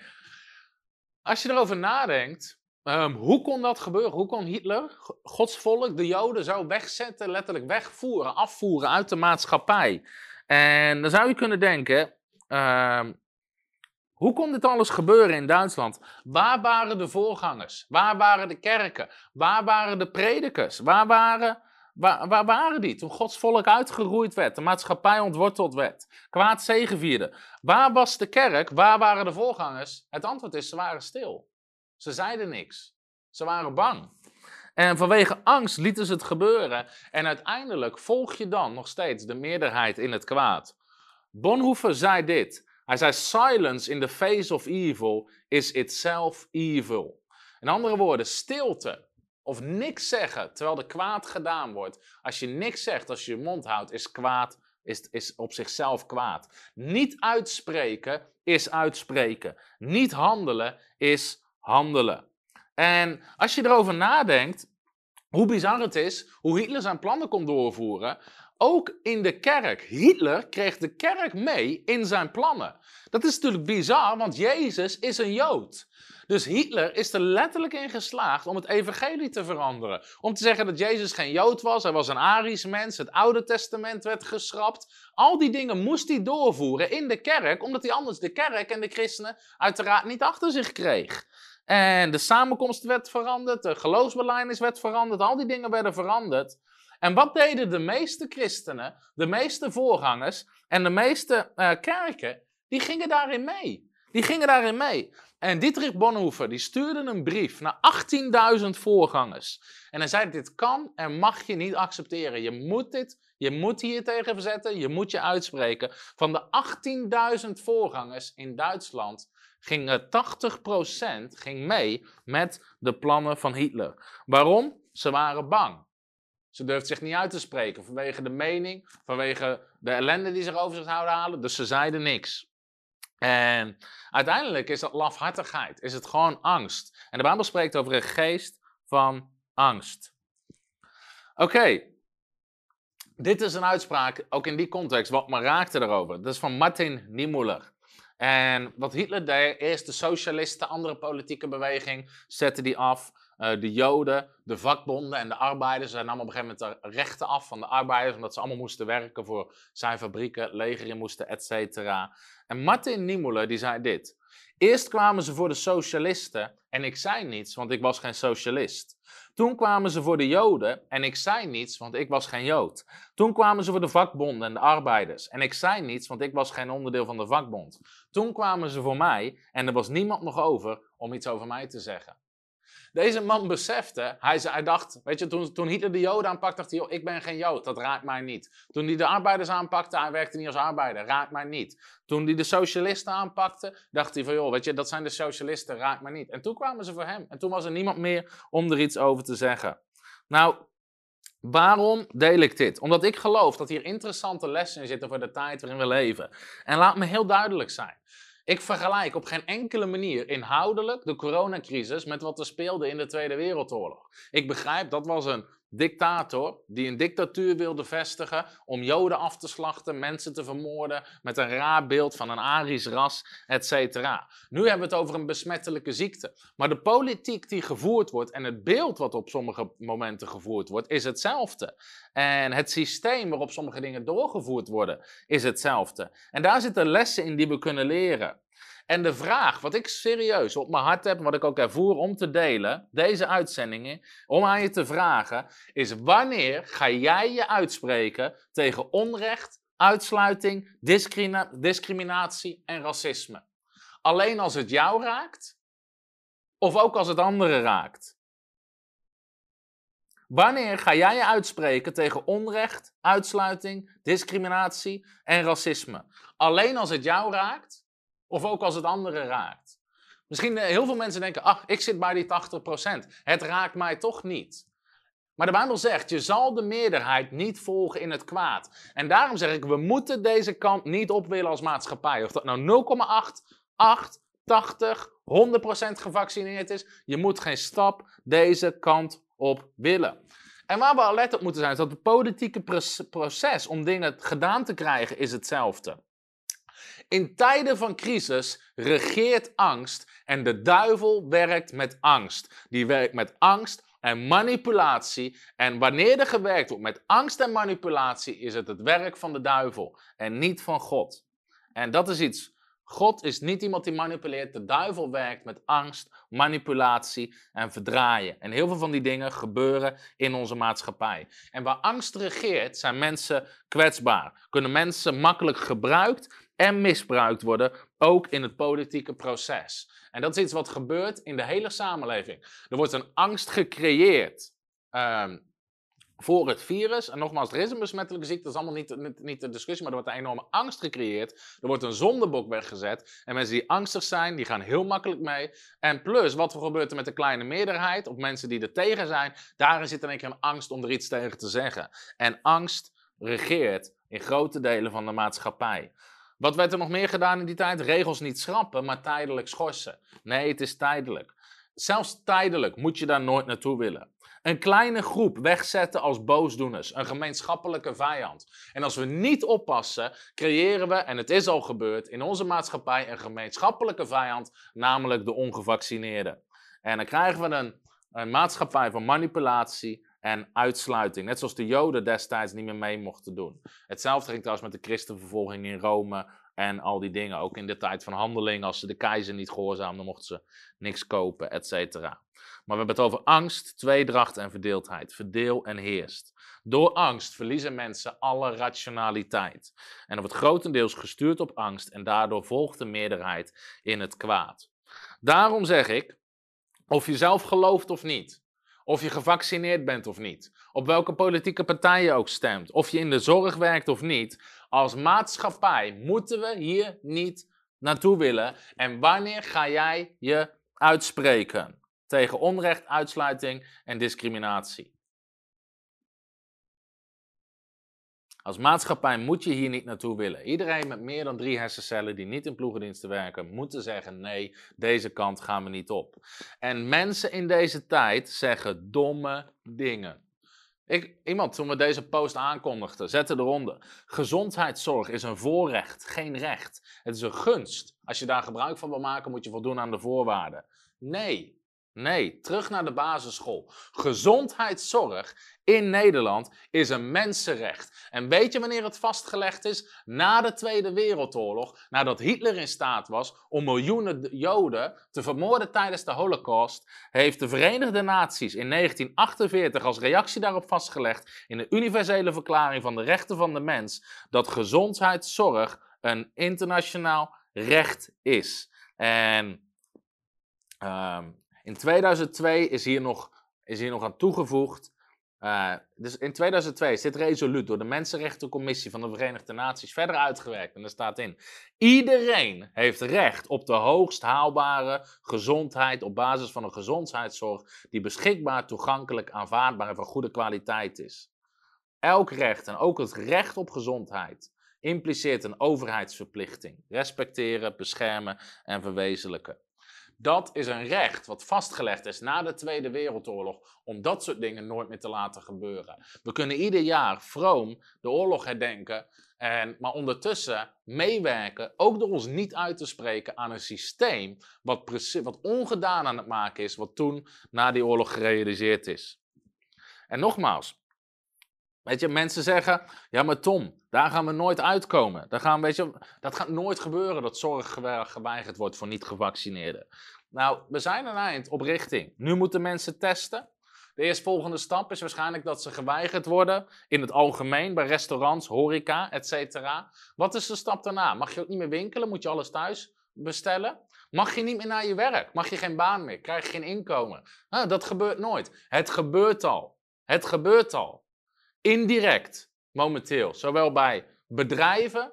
Als je erover nadenkt, um, hoe kon dat gebeuren? Hoe kon Hitler, Gods volk, de Joden, zo wegzetten, letterlijk wegvoeren, afvoeren uit de maatschappij? En dan zou je kunnen denken, um, hoe kon dit alles gebeuren in Duitsland? Waar waren de voorgangers? Waar waren de kerken? Waar waren de predikers? Waar waren, waar, waren die toen Gods volk uitgeroeid werd, de maatschappij ontworteld werd, kwaad zegevierde? Waar was de kerk? Waar waren de voorgangers? Het antwoord is, ze waren stil. Ze zeiden niks. Ze waren bang. En vanwege angst lieten ze het gebeuren. En uiteindelijk volg je dan nog steeds de meerderheid in het kwaad. Bonhoeffer zei dit. Hij zei: Silence in the face of evil is itself evil. In andere woorden, stilte of niks zeggen terwijl er kwaad gedaan wordt. Als je niks zegt, als je je mond houdt, is kwaad, is, is op zichzelf kwaad. Niet uitspreken is uitspreken. Niet handelen is handelen. En als je erover nadenkt, hoe bizar het is hoe Hitler zijn plannen kon doorvoeren. Ook in de kerk. Hitler kreeg de kerk mee in zijn plannen. Dat is natuurlijk bizar, want Jezus is een Jood. Dus Hitler is er letterlijk in geslaagd om het evangelie te veranderen. Om te zeggen dat Jezus geen Jood was, hij was een Arisch mens, het Oude Testament werd geschrapt. Al die dingen moest hij doorvoeren in de kerk, omdat hij anders de kerk en de christenen uiteraard niet achter zich kreeg. En de samenkomst werd veranderd, de geloofsbelijdenis werd veranderd, al die dingen werden veranderd. En wat deden de meeste christenen, de meeste voorgangers en de meeste uh, kerken? Die gingen daarin mee. Die gingen daarin mee. En Dietrich Bonhoeffer die stuurde een brief naar 18.000 voorgangers. En hij zei: Dit kan en mag je niet accepteren. Je moet dit, je moet hier tegen verzetten, je moet je uitspreken. Van de 18.000 voorgangers in Duitsland ging 80% ging mee met de plannen van Hitler. Waarom? Ze waren bang. Ze durfden zich niet uit te spreken vanwege de mening, vanwege de ellende die ze over zich zouden halen. Dus ze zeiden niks. En uiteindelijk is dat lafhartigheid, is het gewoon angst. En de Bijbel spreekt over een geest van angst. Oké, dit is een uitspraak, ook in die context, wat me raakte erover. Dat is van Martin Niemöller. En wat Hitler deed, eerst de socialisten, andere politieke beweging, zette die af. Uh, de Joden, de vakbonden en de arbeiders zijn allemaal op een gegeven moment de rechten af van de arbeiders, omdat ze allemaal moesten werken voor zijn fabrieken, leger in moesten, et cetera. En Martin Niemöller die zei dit. Eerst kwamen ze voor de socialisten en ik zei niets, want ik was geen socialist. Toen kwamen ze voor de Joden en ik zei niets, want ik was geen Jood. Toen kwamen ze voor de vakbonden en de arbeiders en ik zei niets, want ik was geen onderdeel van de vakbond. Toen kwamen ze voor mij en er was niemand nog over om iets over mij te zeggen. Deze man besefte, hij, dacht, weet je, toen, toen Hitler de Joden aanpakte, dacht hij, ik ben geen Jood, dat raakt mij niet. Toen hij de arbeiders aanpakte, hij werkte niet als arbeider, raakt mij niet. Toen hij de socialisten aanpakte, dacht hij van, joh, weet je, dat zijn de socialisten, raakt mij niet. En toen kwamen ze voor hem. En toen was er niemand meer om er iets over te zeggen. Nou, Waarom deel ik dit? Omdat ik geloof dat hier interessante lessen in zitten voor de tijd waarin we leven. En laat me heel duidelijk zijn. Ik vergelijk op geen enkele manier inhoudelijk de coronacrisis met wat er speelde in de Tweede Wereldoorlog. Ik begrijp, dat was een dictator die een dictatuur wilde vestigen om Joden af te slachten, mensen te vermoorden met een raar beeld van een Arisch ras, etc. Nu hebben we het over een besmettelijke ziekte. Maar de politiek die gevoerd wordt en het beeld wat op sommige momenten gevoerd wordt, is hetzelfde. En het systeem waarop sommige dingen doorgevoerd worden, is hetzelfde. En daar zitten lessen in die we kunnen leren. En de vraag, wat ik serieus op mijn hart heb, wat ik ook ervoer om te delen, deze uitzendingen, om aan je te vragen, is wanneer ga jij je uitspreken tegen onrecht, uitsluiting, discriminatie en racisme? Alleen als het jou raakt? Of ook als het anderen raakt? Wanneer ga jij je uitspreken tegen onrecht, uitsluiting, discriminatie en racisme? Alleen als het jou raakt? Of ook als het anderen raakt. Misschien uh, heel veel mensen denken, ach, ik zit bij die 80%. Het raakt mij toch niet. Maar de Bijbel zegt, je zal de meerderheid niet volgen in het kwaad. En daarom zeg ik, we moeten deze kant niet op willen als maatschappij. Of dat nou 0,8, 8, 80, 100% gevaccineerd is. Je moet geen stap deze kant op willen. En waar we alert op moeten zijn, is dat het politieke proces om dingen gedaan te krijgen, is hetzelfde. In tijden van crisis regeert angst en de duivel werkt met angst. Die werkt met angst en manipulatie. En wanneer er gewerkt wordt met angst en manipulatie, is het het werk van de duivel en niet van God. En dat is iets. God is niet iemand die manipuleert. De duivel werkt met angst, manipulatie en verdraaien. En heel veel van die dingen gebeuren in onze maatschappij. En waar angst regeert, zijn mensen kwetsbaar. Kunnen mensen makkelijk gebruikt en misbruikt worden, ook in het politieke proces. En dat is iets wat gebeurt in de hele samenleving. Er wordt een angst gecreëerd um, voor het virus. En nogmaals, er is een besmettelijke ziekte, dat is allemaal niet, niet, niet, de discussie, maar er wordt een enorme angst gecreëerd. Er wordt een zondebok weggezet. En mensen die angstig zijn, die gaan heel makkelijk mee. En plus, wat er gebeurt er met de kleine meerderheid, of mensen die er tegen zijn, daarin zit in één keer een angst om er iets tegen te zeggen. En angst regeert in grote delen van de maatschappij. Wat werd er nog meer gedaan in die tijd? Regels niet schrappen, maar tijdelijk schorsen. Nee, het is tijdelijk. Zelfs tijdelijk moet je daar nooit naartoe willen. een kleine groep wegzetten als boosdoeners, een gemeenschappelijke vijand. En als we niet oppassen, creëren we, en het is al gebeurd, in onze maatschappij een gemeenschappelijke vijand, namelijk de ongevaccineerden. En dan krijgen we een, een maatschappij van manipulatie en uitsluiting. Net zoals de Joden destijds niet meer mee mochten doen. Hetzelfde ging trouwens met de christenvervolging in Rome en al die dingen. Ook in de tijd van handeling, als ze de keizer niet gehoorzaamden, mochten ze niks kopen, et cetera. Maar we hebben het over angst, tweedracht en verdeeldheid. Verdeel en heerst. Door angst verliezen mensen alle rationaliteit. En dat wordt grotendeels gestuurd op angst en daardoor volgt de meerderheid in het kwaad. Daarom zeg ik, of je zelf gelooft of niet, of je gevaccineerd bent of niet, op welke politieke partij je ook stemt, of je in de zorg werkt of niet, als maatschappij moeten we hier niet naartoe willen. En wanneer ga jij je uitspreken tegen onrecht, uitsluiting en discriminatie? Als maatschappij moet je hier niet naartoe willen. Iedereen met meer dan drie hersencellen die niet in ploegendiensten werken, moeten zeggen: nee, deze kant gaan we niet op. En mensen in deze tijd zeggen domme dingen. Ik, iemand, toen we deze post aankondigden, zette eronder. Gezondheidszorg is een voorrecht, geen recht. Het is een gunst. Als je daar gebruik van wil maken, moet je voldoen aan de voorwaarden. Nee, Nee, terug naar de basisschool. Gezondheidszorg in Nederland is een mensenrecht. En weet je wanneer het vastgelegd is? Na de Tweede Wereldoorlog, nadat Hitler in staat was om miljoenen Joden te vermoorden tijdens de Holocaust, heeft de Verenigde Naties in 1948 als reactie daarop vastgelegd in de Universele Verklaring van de Rechten van de Mens dat gezondheidszorg een internationaal recht is. En um, in 2002 is hier nog, is hier nog aan toegevoegd. Uh, dus in 2002 is dit resoluut door de Mensenrechtencommissie van de Verenigde Naties verder uitgewerkt. En er staat in: iedereen heeft recht op de hoogst haalbare gezondheid op basis van een gezondheidszorg die beschikbaar, toegankelijk, aanvaardbaar en van goede kwaliteit is. Elk recht en ook het recht op gezondheid impliceert een overheidsverplichting: respecteren, beschermen en verwezenlijken. Dat is een recht wat vastgelegd is na de Tweede Wereldoorlog om dat soort dingen nooit meer te laten gebeuren. We kunnen ieder jaar vroom de oorlog herdenken, en, maar ondertussen meewerken, ook door ons niet uit te spreken aan een systeem wat, wat ongedaan aan het maken is, wat toen na die oorlog gerealiseerd is. En nogmaals, Weet je, mensen zeggen, ja maar Tom, daar gaan we nooit uitkomen. Daar gaan, weet je, dat gaat nooit gebeuren dat zorg geweigerd wordt voor niet-gevaccineerden. Nou, we zijn een eind op richting. Nu moeten mensen testen. De eerstvolgende stap is waarschijnlijk dat ze geweigerd worden in het algemeen bij restaurants, horeca, etc. Wat is de stap daarna? Mag je ook niet meer winkelen? Moet je alles thuis bestellen? Mag je niet meer naar je werk? Mag je geen baan meer? Krijg je geen inkomen? Nou, dat gebeurt nooit. Het gebeurt al. Het gebeurt al indirect momenteel, zowel bij bedrijven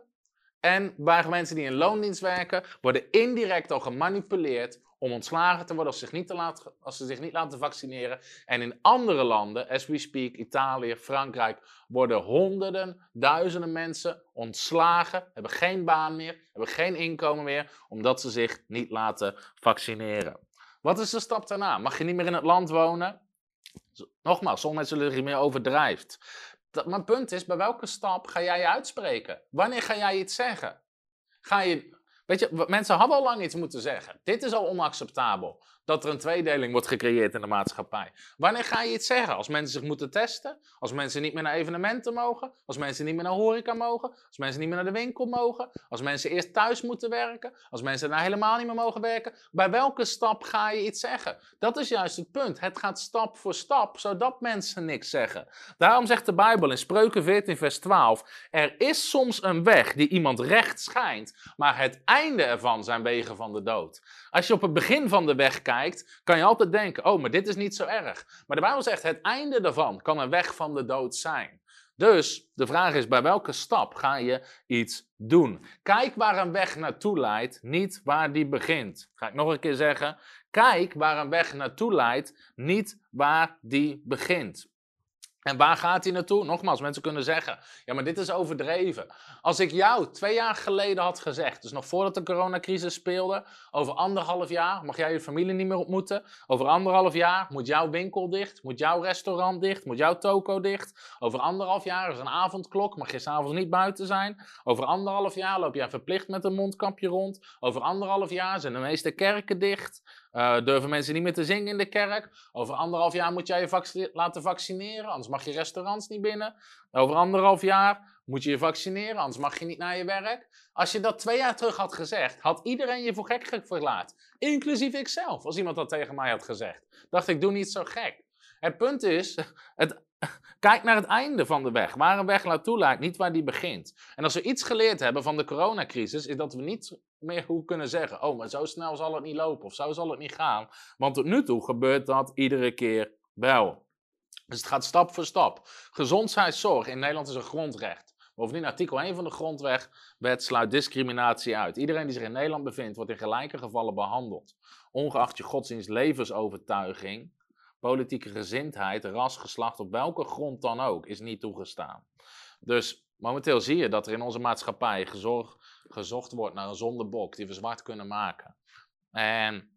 en bij mensen die in loondienst werken, worden indirect al gemanipuleerd om ontslagen te worden als, zich niet te laten, als ze zich niet laten vaccineren. En in andere landen, as we speak, Italië, Frankrijk, worden honderden, duizenden mensen ontslagen, hebben geen baan meer, hebben geen inkomen meer, omdat ze zich niet laten vaccineren. Wat is de stap daarna? Mag je niet meer in het land wonen? Nogmaals, sommige mensen zullen er meer overdrijft. Dat, mijn punt is, bij welke stap ga jij je uitspreken? Wanneer ga jij iets zeggen? Ga je, weet je, mensen hadden al lang iets moeten zeggen. Dit is al onacceptabel dat er een tweedeling wordt gecreëerd in de maatschappij. Wanneer ga je iets zeggen? Als mensen zich moeten testen? Als mensen niet meer naar evenementen mogen? Als mensen niet meer naar horeca mogen? Als mensen niet meer naar de winkel mogen? Als mensen eerst thuis moeten werken? Als mensen daar helemaal niet meer mogen werken? Bij welke stap ga je iets zeggen? Dat is juist het punt. Het gaat stap voor stap, zodat mensen niks zeggen. Daarom zegt de Bijbel in Spreuken 14, vers 12: Er is soms een weg die iemand recht schijnt, maar het einde ervan zijn wegen van de dood. Als je op het begin van de weg kijkt, kan je altijd denken: oh, maar dit is niet zo erg. Maar de Bijbel zegt: het einde daarvan kan een weg van de dood zijn. Dus de vraag is: bij welke stap ga je iets doen? Kijk waar een weg naartoe leidt, niet waar die begint. Ga ik nog een keer zeggen: kijk waar een weg naartoe leidt, niet waar die begint. En waar gaat hij naartoe? Nogmaals, mensen kunnen zeggen, ja, maar dit is overdreven. Als ik jou twee jaar geleden had gezegd, dus nog voordat de coronacrisis speelde, over anderhalf jaar mag jij je familie niet meer ontmoeten. Over anderhalf jaar moet jouw winkel dicht, moet jouw restaurant dicht, moet jouw toko dicht. Over anderhalf jaar is een avondklok, mag je s'avonds niet buiten zijn. Over anderhalf jaar loop jij verplicht met een mondkapje rond. Over anderhalf jaar zijn de meeste kerken dicht. Uh, durven mensen niet meer te zingen in de kerk? Over anderhalf jaar moet jij je laten vaccineren, anders mag je restaurants niet binnen. Over anderhalf jaar moet je je vaccineren, anders mag je niet naar je werk. Als je dat twee jaar terug had gezegd, had iedereen je voor gek verlaat. Inclusief ikzelf, als iemand dat tegen mij had gezegd. Dacht ik, doe niet zo gek. Het punt is, het, kijk naar het einde van de weg. Waar een weg naartoe lijkt, niet waar die begint. En als we iets geleerd hebben van de coronacrisis, is dat we niet meer hoe kunnen zeggen: oh, maar zo snel zal het niet lopen of zo zal het niet gaan. Want tot nu toe gebeurt dat iedere keer wel. Dus het gaat stap voor stap. Gezondheidszorg in Nederland is een grondrecht. Bovendien, artikel 1 van de grondwet sluit discriminatie uit. Iedereen die zich in Nederland bevindt, wordt in gelijke gevallen behandeld. Ongeacht je godsdienst, levensovertuiging, politieke gezindheid, ras, geslacht, op welke grond dan ook, is niet toegestaan. Dus momenteel zie je dat er in onze maatschappij gezocht wordt naar een zondebok die we zwart kunnen maken. En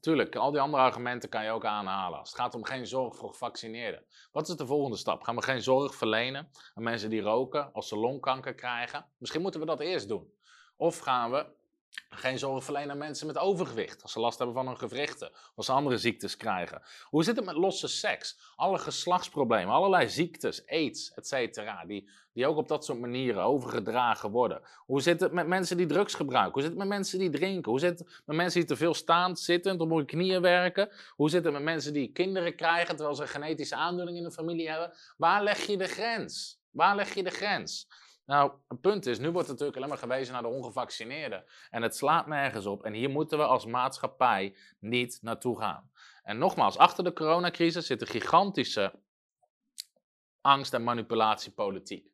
Tuurlijk, al die andere argumenten kan je ook aanhalen. Als het gaat om geen zorg voor gevaccineerden. Wat is de volgende stap? Gaan we geen zorg verlenen aan mensen die roken als ze longkanker krijgen? Misschien moeten we dat eerst doen. Of gaan we geen zorg verlenen aan mensen met overgewicht. Als ze last hebben van hun gewrichten. Als ze andere ziektes krijgen. Hoe zit het met losse seks? Alle geslachtsproblemen, allerlei ziektes, aids, etc. Die, die ook op dat soort manieren overgedragen worden. Hoe zit het met mensen die drugs gebruiken? Hoe zit het met mensen die drinken? Hoe zit het met mensen die te veel staand, zittend, op hun knieën werken? Hoe zit het met mensen die kinderen krijgen terwijl ze een genetische aandoening in de familie hebben? Waar leg je de grens? Waar leg je de grens? Nou, een punt is, nu wordt natuurlijk alleen maar gewezen naar de ongevaccineerden. En het slaat nergens op. En hier moeten we als maatschappij niet naartoe gaan. En nogmaals, achter de coronacrisis zit een gigantische angst- en manipulatiepolitiek.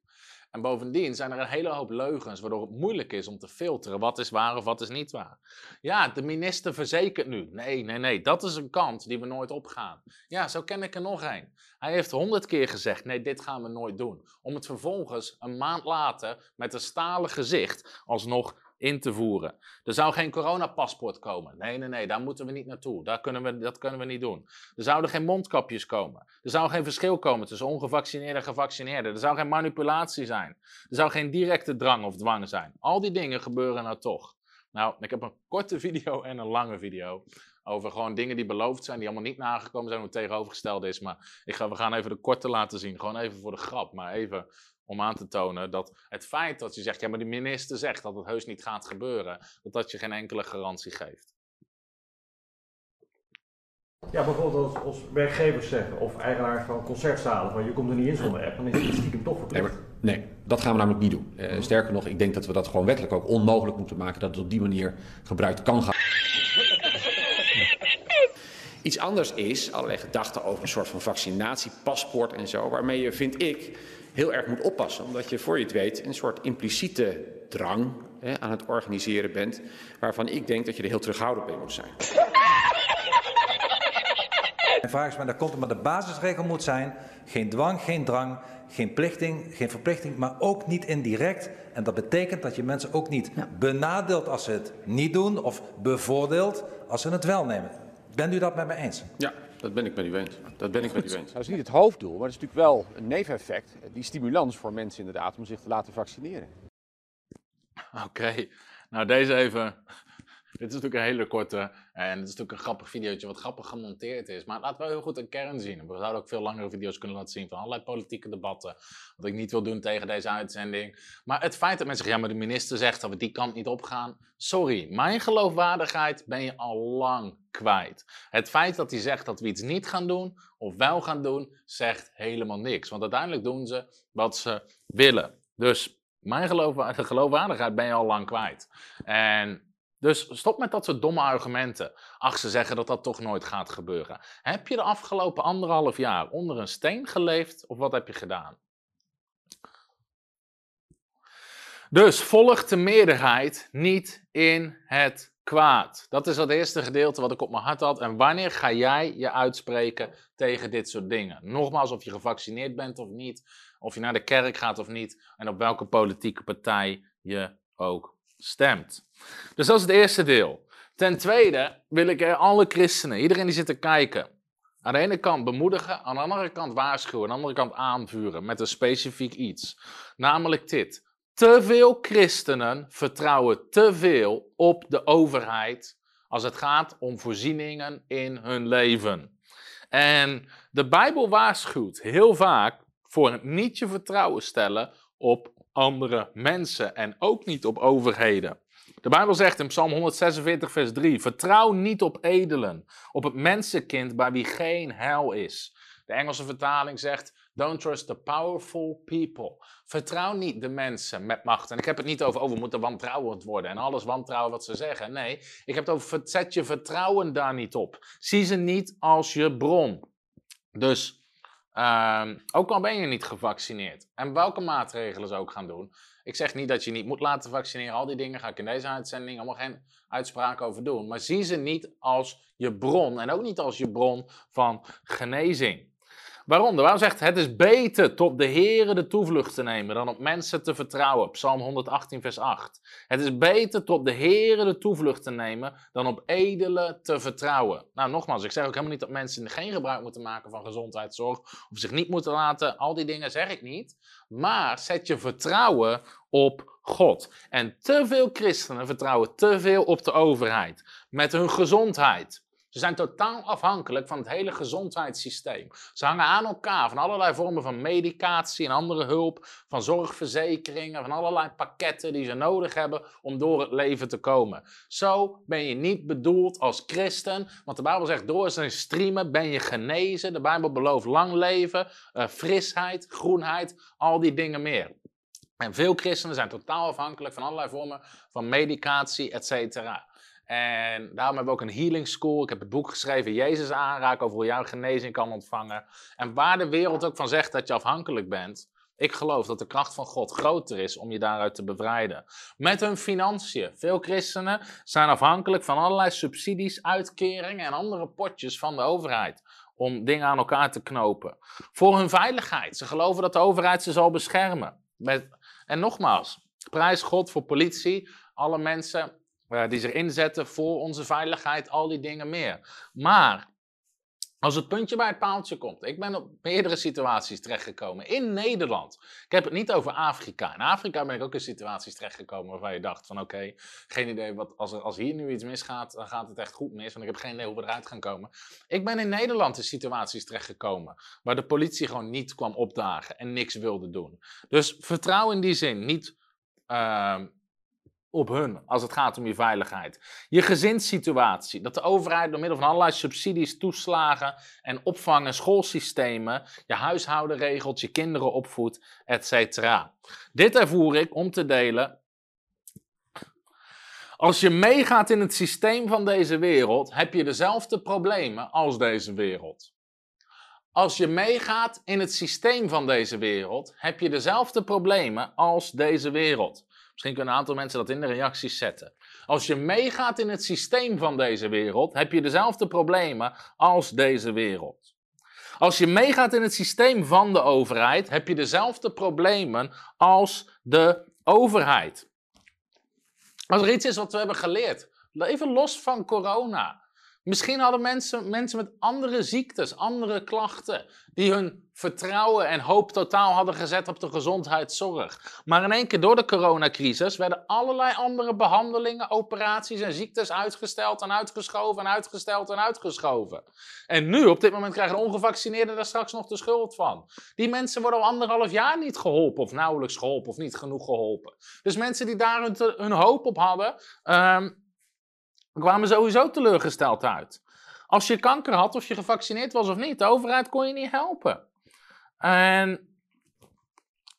En bovendien zijn er een hele hoop leugens, waardoor het moeilijk is om te filteren wat is waar of wat is niet waar. Ja, de minister verzekert nu. Nee, nee, nee, dat is een kant die we nooit opgaan. Ja, zo ken ik er nog een. Hij heeft honderd keer gezegd, nee, dit gaan we nooit doen. Om het vervolgens een maand later met een stalen gezicht alsnog in te voeren. Er zou geen coronapaspoort komen. Nee, nee, nee, daar moeten we niet naartoe. Daar kunnen we, dat kunnen we niet doen. Er zouden geen mondkapjes komen. Er zou geen verschil komen tussen ongevaccineerden en gevaccineerden. Er zou geen manipulatie zijn. Er zou geen directe drang of dwang zijn. Al die dingen gebeuren nou toch. Nou, ik heb een korte video en een lange video over gewoon dingen die beloofd zijn, die allemaal niet nagekomen zijn, hoe het is. Maar ik ga, we gaan even de korte laten zien, gewoon even voor de grap, maar even om aan te tonen dat het feit dat je zegt, ja, maar de minister zegt dat het heus niet gaat gebeuren, dat dat je geen enkele garantie geeft. Ja, bijvoorbeeld als, als werkgevers zeggen, of eigenaars van concertzalen, van je komt er niet in zonder app, dan is het stiekem toch verplicht. Nee, nee, dat gaan we namelijk niet doen. Uh, sterker nog, ik denk dat we dat gewoon wettelijk ook onmogelijk moeten maken, dat het op die manier gebruikt kan gaan. Iets anders is allerlei gedachten over een soort van vaccinatiepaspoort en zo, waarmee je, vind ik, heel erg moet oppassen. Omdat je voor je het weet een soort impliciete drang hè, aan het organiseren bent, waarvan ik denk dat je er heel terughoudend mee moet zijn. Mijn vraag is maar, dat komt maar de basisregel moet zijn, geen dwang, geen drang, geen plichting, geen verplichting, maar ook niet indirect. En dat betekent dat je mensen ook niet benadeelt als ze het niet doen of bevoordeelt als ze het wel nemen. Bent u dat met me eens? Ja, dat ben ik met u eens. Dat ben ik met u eens. Dat is niet het hoofddoel, maar het is natuurlijk wel een neveneffect. Die stimulans voor mensen inderdaad om zich te laten vaccineren. Oké, nou deze even dit is natuurlijk een hele korte en het is natuurlijk een grappig videootje wat grappig gemonteerd is. Maar laten we heel goed een kern zien. We zouden ook veel langere video's kunnen laten zien van allerlei politieke debatten. Wat ik niet wil doen tegen deze uitzending. Maar het feit dat mensen zeggen, ja maar de minister zegt dat we die kant niet opgaan. Sorry, mijn geloofwaardigheid ben je al lang kwijt. Het feit dat hij zegt dat we iets niet gaan doen of wel gaan doen, zegt helemaal niks. Want uiteindelijk doen ze wat ze willen. Dus mijn geloofwaardigheid ben je al lang kwijt. En dus stop met dat soort domme argumenten. Ach, ze zeggen dat dat toch nooit gaat gebeuren. Heb je de afgelopen anderhalf jaar onder een steen geleefd of wat heb je gedaan? Dus volgt de meerderheid niet in het kwaad. Dat is het eerste gedeelte wat ik op mijn hart had. En wanneer ga jij je uitspreken tegen dit soort dingen? Nogmaals, of je gevaccineerd bent of niet, of je naar de kerk gaat of niet, en op welke politieke partij je ook stemt. Dus dat is het eerste deel. Ten tweede wil ik alle christenen, iedereen die zit te kijken, aan de ene kant bemoedigen, aan de andere kant waarschuwen, aan de andere kant aanvuren met een specifiek iets. Namelijk dit. Te veel christenen vertrouwen te veel op de overheid als het gaat om voorzieningen in hun leven. En de Bijbel waarschuwt heel vaak voor het niet je vertrouwen stellen op andere mensen en ook niet op overheden. De Bijbel zegt in Psalm 146, vers 3: Vertrouw niet op edelen, op het mensenkind bij wie geen hel is. De Engelse vertaling zegt: Don't trust the powerful people. Vertrouw niet de mensen met macht. En ik heb het niet over, oh, we moeten wantrouwend worden en alles wantrouwen wat ze zeggen. Nee, ik heb het over, zet je vertrouwen daar niet op. Zie ze niet als je bron. Dus, ehm, ook al ben je niet gevaccineerd en welke maatregelen ze ook gaan doen. Ik zeg niet dat je niet moet laten vaccineren. Al die dingen ga ik in deze uitzending allemaal geen uitspraak over doen. Maar zie ze niet als je bron en ook niet als je bron van genezing. Waarom? Waarom zegt het is beter tot de Heere de toevlucht te nemen dan op mensen te vertrouwen. Psalm 118 vers 8. Het is beter tot de Heere de toevlucht te nemen dan op edelen te vertrouwen. Nou nogmaals, ik zeg ook helemaal niet dat mensen geen gebruik moeten maken van gezondheidszorg of zich niet moeten laten. Al die dingen zeg ik niet. Maar zet je vertrouwen op God. En te veel christenen vertrouwen te veel op de overheid met hun gezondheid. Ze zijn totaal afhankelijk van het hele gezondheidssysteem. Ze hangen aan elkaar van allerlei vormen van medicatie en andere hulp, van zorgverzekeringen, van allerlei pakketten die ze nodig hebben om door het leven te komen. Zo ben je niet bedoeld als christen, want de Bijbel zegt door zijn streamen ben je genezen. De Bijbel belooft lang leven, uh, frisheid, groenheid, al die dingen meer. En veel christenen zijn totaal afhankelijk van allerlei vormen van medicatie, et cetera. En daarom hebben we ook een healing school. Ik heb het boek geschreven, Jezus aanraken, over hoe jij genezing kan ontvangen. En waar de wereld ook van zegt dat je afhankelijk bent, ik geloof dat de kracht van God groter is om je daaruit te bevrijden. Met hun financiën. Veel christenen zijn afhankelijk van allerlei subsidies, uitkeringen en andere potjes van de overheid. Om dingen aan elkaar te knopen. Voor hun veiligheid. Ze geloven dat de overheid ze zal beschermen. Met, en nogmaals, prijs God voor politie, alle mensen uh, die zich inzetten voor onze veiligheid, al die dingen meer. Maar als het puntje bij het paaltje komt, ik ben op meerdere situaties terechtgekomen in Nederland. Ik heb het niet over Afrika. In Afrika ben ik ook in situaties terechtgekomen waarvan je dacht van oké, geen idee wat, als, als hier nu iets misgaat, dan gaat het echt goed mis, want ik heb geen idee hoe we eruit gaan komen. Ik ben in Nederland in situaties terechtgekomen waar de politie gewoon niet kwam opdagen en niks wilde doen. Dus vertrouw in die zin niet uh, op hun als het gaat om je veiligheid. Je gezinssituatie, dat de overheid door middel van allerlei subsidies, toeslagen en opvang- en schoolsystemen je huishouden regelt, je kinderen opvoedt, etc. Dit ervoer ik om te delen. Als je meegaat in het systeem van deze wereld, heb je dezelfde problemen als deze wereld. Als je meegaat in het systeem van deze wereld, heb je dezelfde problemen als deze wereld. Misschien kunnen een aantal mensen dat in de reacties zetten. Als je meegaat in het systeem van deze wereld, heb je dezelfde problemen als deze wereld. Als je meegaat in het systeem van de overheid, heb je dezelfde problemen als de overheid. Als er iets is wat we hebben geleerd, even los van corona. Misschien hadden mensen, mensen met andere ziektes, andere klachten, die hun vertrouwen en hoop totaal hadden gezet op de gezondheidszorg. Maar in één keer door de coronacrisis werden allerlei andere behandelingen, operaties en ziektes uitgesteld en uitgeschoven en uitgesteld en uitgeschoven. En nu, op dit moment, krijgen de ongevaccineerden daar straks nog de schuld van. Die mensen worden al anderhalf jaar niet geholpen, of nauwelijks geholpen, of niet genoeg geholpen. Dus mensen die daar hun, hoop op hadden. Um, kwamen sowieso teleurgesteld uit. Als je kanker had, of je gevaccineerd was of niet, de overheid kon je niet helpen. En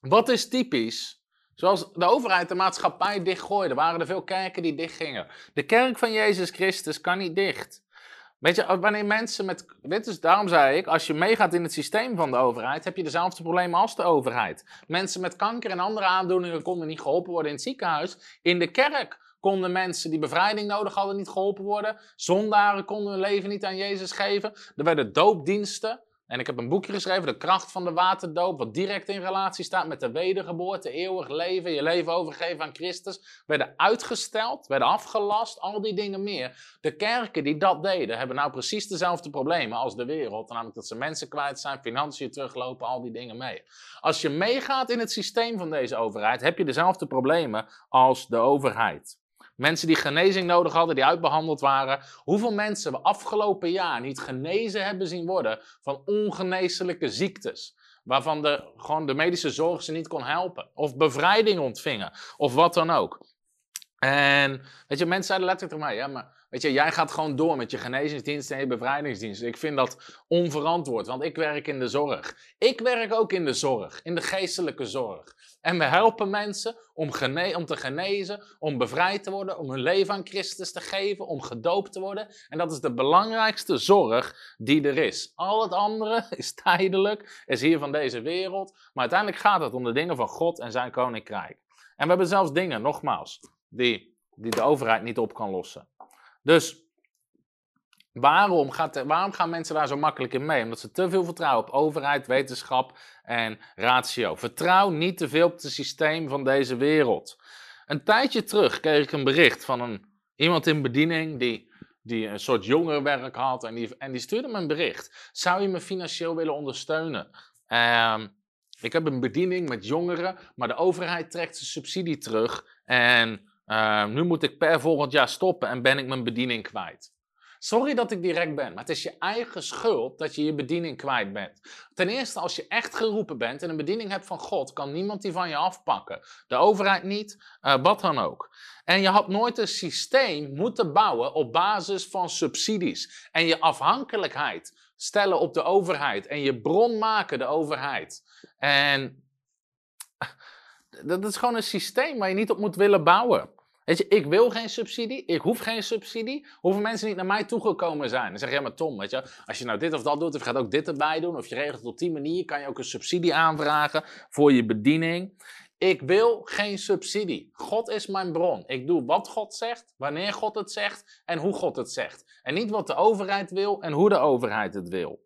wat is typisch? Zoals de overheid de maatschappij dichtgooide, waren er veel kerken die dichtgingen. De kerk van Jezus Christus kan niet dicht. Weet je, wanneer mensen met. Dit is, daarom zei ik, als je meegaat in het systeem van de overheid, heb je dezelfde problemen als de overheid. Mensen met kanker en andere aandoeningen konden niet geholpen worden in het ziekenhuis. In de kerk konden mensen die bevrijding nodig hadden niet geholpen worden. Zondaren konden hun leven niet aan Jezus geven. Er werden doopdiensten. En ik heb een boekje geschreven, De kracht van de waterdoop, wat direct in relatie staat met de wedergeboorte, eeuwig leven, je leven overgeven aan Christus. Werden uitgesteld, werden afgelast, al die dingen meer. De kerken die dat deden, hebben nou precies dezelfde problemen als de wereld. Namelijk dat ze mensen kwijt zijn, financiën teruglopen, al die dingen mee. Als je meegaat in het systeem van deze overheid, heb je dezelfde problemen als de overheid. Mensen die genezing nodig hadden, die uitbehandeld waren. Hoeveel mensen we afgelopen jaar niet genezen hebben zien worden van ongeneeslijke ziektes. Waarvan de, gewoon de medische zorg ze niet kon helpen. Of bevrijding ontvingen. Of wat dan ook. En weet je, mensen zeiden letterlijk tegen mij, ja, maar weet je, jij gaat gewoon door met je genezingsdienst en je bevrijdingsdienst. Ik vind dat onverantwoord, want ik werk in de zorg. Ik werk ook in de zorg, in de geestelijke zorg. En we helpen mensen om, om te genezen, om bevrijd te worden, om hun leven aan Christus te geven, om gedoopt te worden. En dat is de belangrijkste zorg die er is. Al het andere is tijdelijk, is hier van deze wereld. Maar uiteindelijk gaat het om de dingen van God en zijn koninkrijk. En we hebben zelfs dingen, nogmaals, die, die de overheid niet op kan lossen. Dus Waarom, gaat, waarom gaan mensen daar zo makkelijk in mee? Omdat ze te veel vertrouwen op overheid, wetenschap en ratio. Vertrouw niet te veel op het systeem van deze wereld. Een tijdje terug kreeg ik een bericht van een, iemand in bediening die, die een soort jongerenwerk had. En die, en die stuurde me een bericht. Zou je me financieel willen ondersteunen? Ehm, ik heb een bediening met jongeren, maar de overheid trekt zijn subsidie terug. En ehm, nu moet ik per volgend jaar stoppen en ben ik mijn bediening kwijt. Sorry dat ik direct ben, maar het is je eigen schuld dat je je bediening kwijt bent. Ten eerste, als je echt geroepen bent en een bediening hebt van God, kan niemand die van je afpakken. De overheid niet, uh, wat dan ook. En je had nooit een systeem moeten bouwen op basis van subsidies. En je afhankelijkheid stellen op de overheid. En je bron maken, de overheid. En dat is gewoon een systeem waar je niet op moet willen bouwen. Weet je, ik wil geen subsidie, ik hoef geen subsidie. Hoeveel mensen niet naar mij toegekomen zijn? Dan zeg je, ja maar Tom, weet je, als je nou dit of dat doet, of je gaat ook dit erbij doen, of je regelt het op die manier, kan je ook een subsidie aanvragen voor je bediening. Ik wil geen subsidie. God is mijn bron. Ik doe wat God zegt, wanneer God het zegt en hoe God het zegt. En niet wat de overheid wil en hoe de overheid het wil.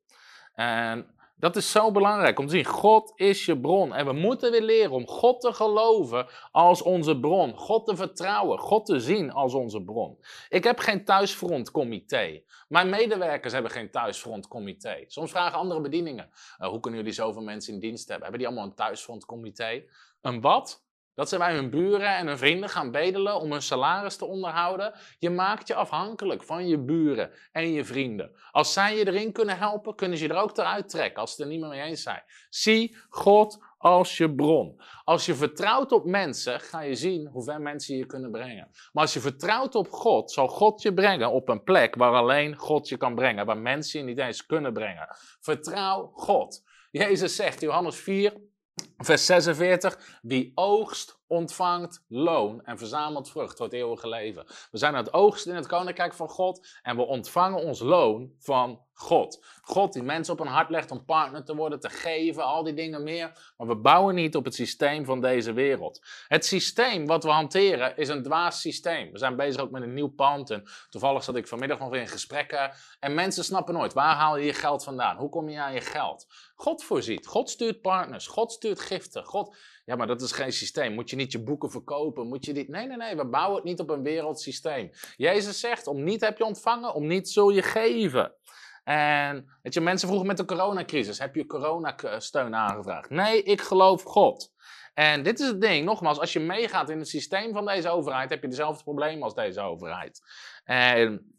En dat is zo belangrijk om te zien. God is je bron. En we moeten weer leren om God te geloven als onze bron. God te vertrouwen. God te zien als onze bron. Ik heb geen thuisfrontcomité. Mijn medewerkers hebben geen thuisfrontcomité. Soms vragen andere bedieningen. Uh, hoe kunnen jullie zoveel mensen in dienst hebben? Hebben die allemaal een thuisfrontcomité? Een wat? Dat ze bij hun buren en hun vrienden gaan bedelen om hun salaris te onderhouden. Je maakt je afhankelijk van je buren en je vrienden. Als zij je erin kunnen helpen, kunnen ze je er ook eruit trekken als ze het er niet meer mee eens zijn. Zie God als je bron. Als je vertrouwt op mensen, ga je zien hoe ver mensen je kunnen brengen. Maar als je vertrouwt op God, zal God je brengen op een plek waar alleen God je kan brengen, waar mensen je niet eens kunnen brengen. Vertrouw God. Jezus zegt, Johannes 4, Vers 46. Wie oogst, ontvangt loon en verzamelt vrucht tot eeuwige leven. We zijn het oogsten in het koninkrijk van God en we ontvangen ons loon van God. God die mensen op een hart legt om partner te worden, te geven, al die dingen meer. Maar we bouwen niet op het systeem van deze wereld. Het systeem wat we hanteren is een dwaas systeem. We zijn bezig ook met een nieuw pand en toevallig zat ik vanmiddag nog weer in gesprekken. En mensen snappen nooit, waar haal je je geld vandaan? Hoe kom je aan je geld? God voorziet, God stuurt partners, God stuurt giften, God... Ja, maar dat is geen systeem. Moet je niet je boeken verkopen? Moet je niet... Nee, nee, nee. We bouwen het niet op een wereldsysteem. Jezus zegt, om niet heb je ontvangen, om niet zul je geven. En weet je, mensen vroegen met de coronacrisis, heb je coronasteun aangevraagd? Nee, ik geloof God. En dit is het ding, nogmaals, als je meegaat in het systeem van deze overheid, heb je dezelfde problemen als deze overheid. En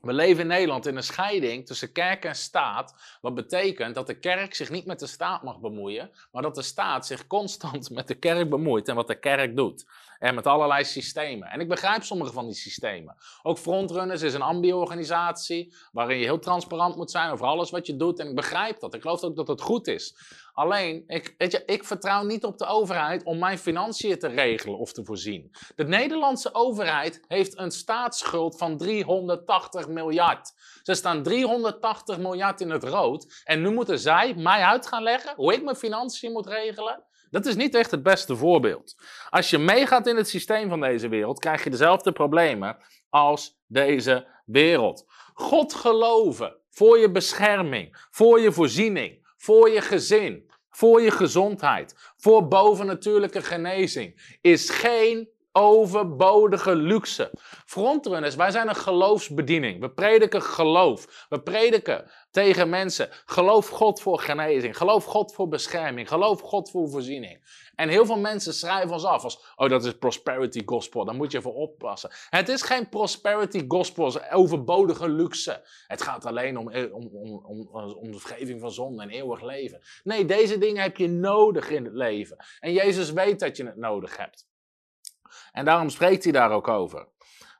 we leven in Nederland in een scheiding tussen kerk en staat. Wat betekent dat de kerk zich niet met de staat mag bemoeien, maar dat de staat zich constant met de kerk bemoeit en wat de kerk doet. En met allerlei systemen. En ik begrijp sommige van die systemen. Ook Frontrunners is een ambi-organisatie waarin je heel transparant moet zijn over alles wat je doet. En ik begrijp dat. Ik geloof ook dat het goed is. Alleen, ik, weet je, ik vertrouw niet op de overheid om mijn financiën te regelen of te voorzien. De Nederlandse overheid heeft een staatsschuld van 380 miljard. Ze staan 380 miljard in het rood. En nu moeten zij mij uit gaan leggen hoe ik mijn financiën moet regelen. Dat is niet echt het beste voorbeeld. Als je meegaat in het systeem van deze wereld, krijg je dezelfde problemen als deze wereld. God geloven voor je bescherming, voor je voorziening, voor je gezin, voor je gezondheid, voor bovennatuurlijke genezing, is geen overbodige luxe. Frontrunners, wij zijn een geloofsbediening. We prediken geloof. We prediken tegen mensen. Geloof God voor genezing. Geloof God voor bescherming. Geloof God voor voorziening. En heel veel mensen schrijven ons af als, oh dat is prosperity gospel, daar moet je voor oppassen. Het is geen prosperity gospel overbodige luxe. Het gaat alleen om, eh, om, om, om, om de vergeving van zonde en eeuwig leven. Nee, deze dingen heb je nodig in het leven. En Jezus weet dat je het nodig hebt. En daarom spreekt hij daar ook over.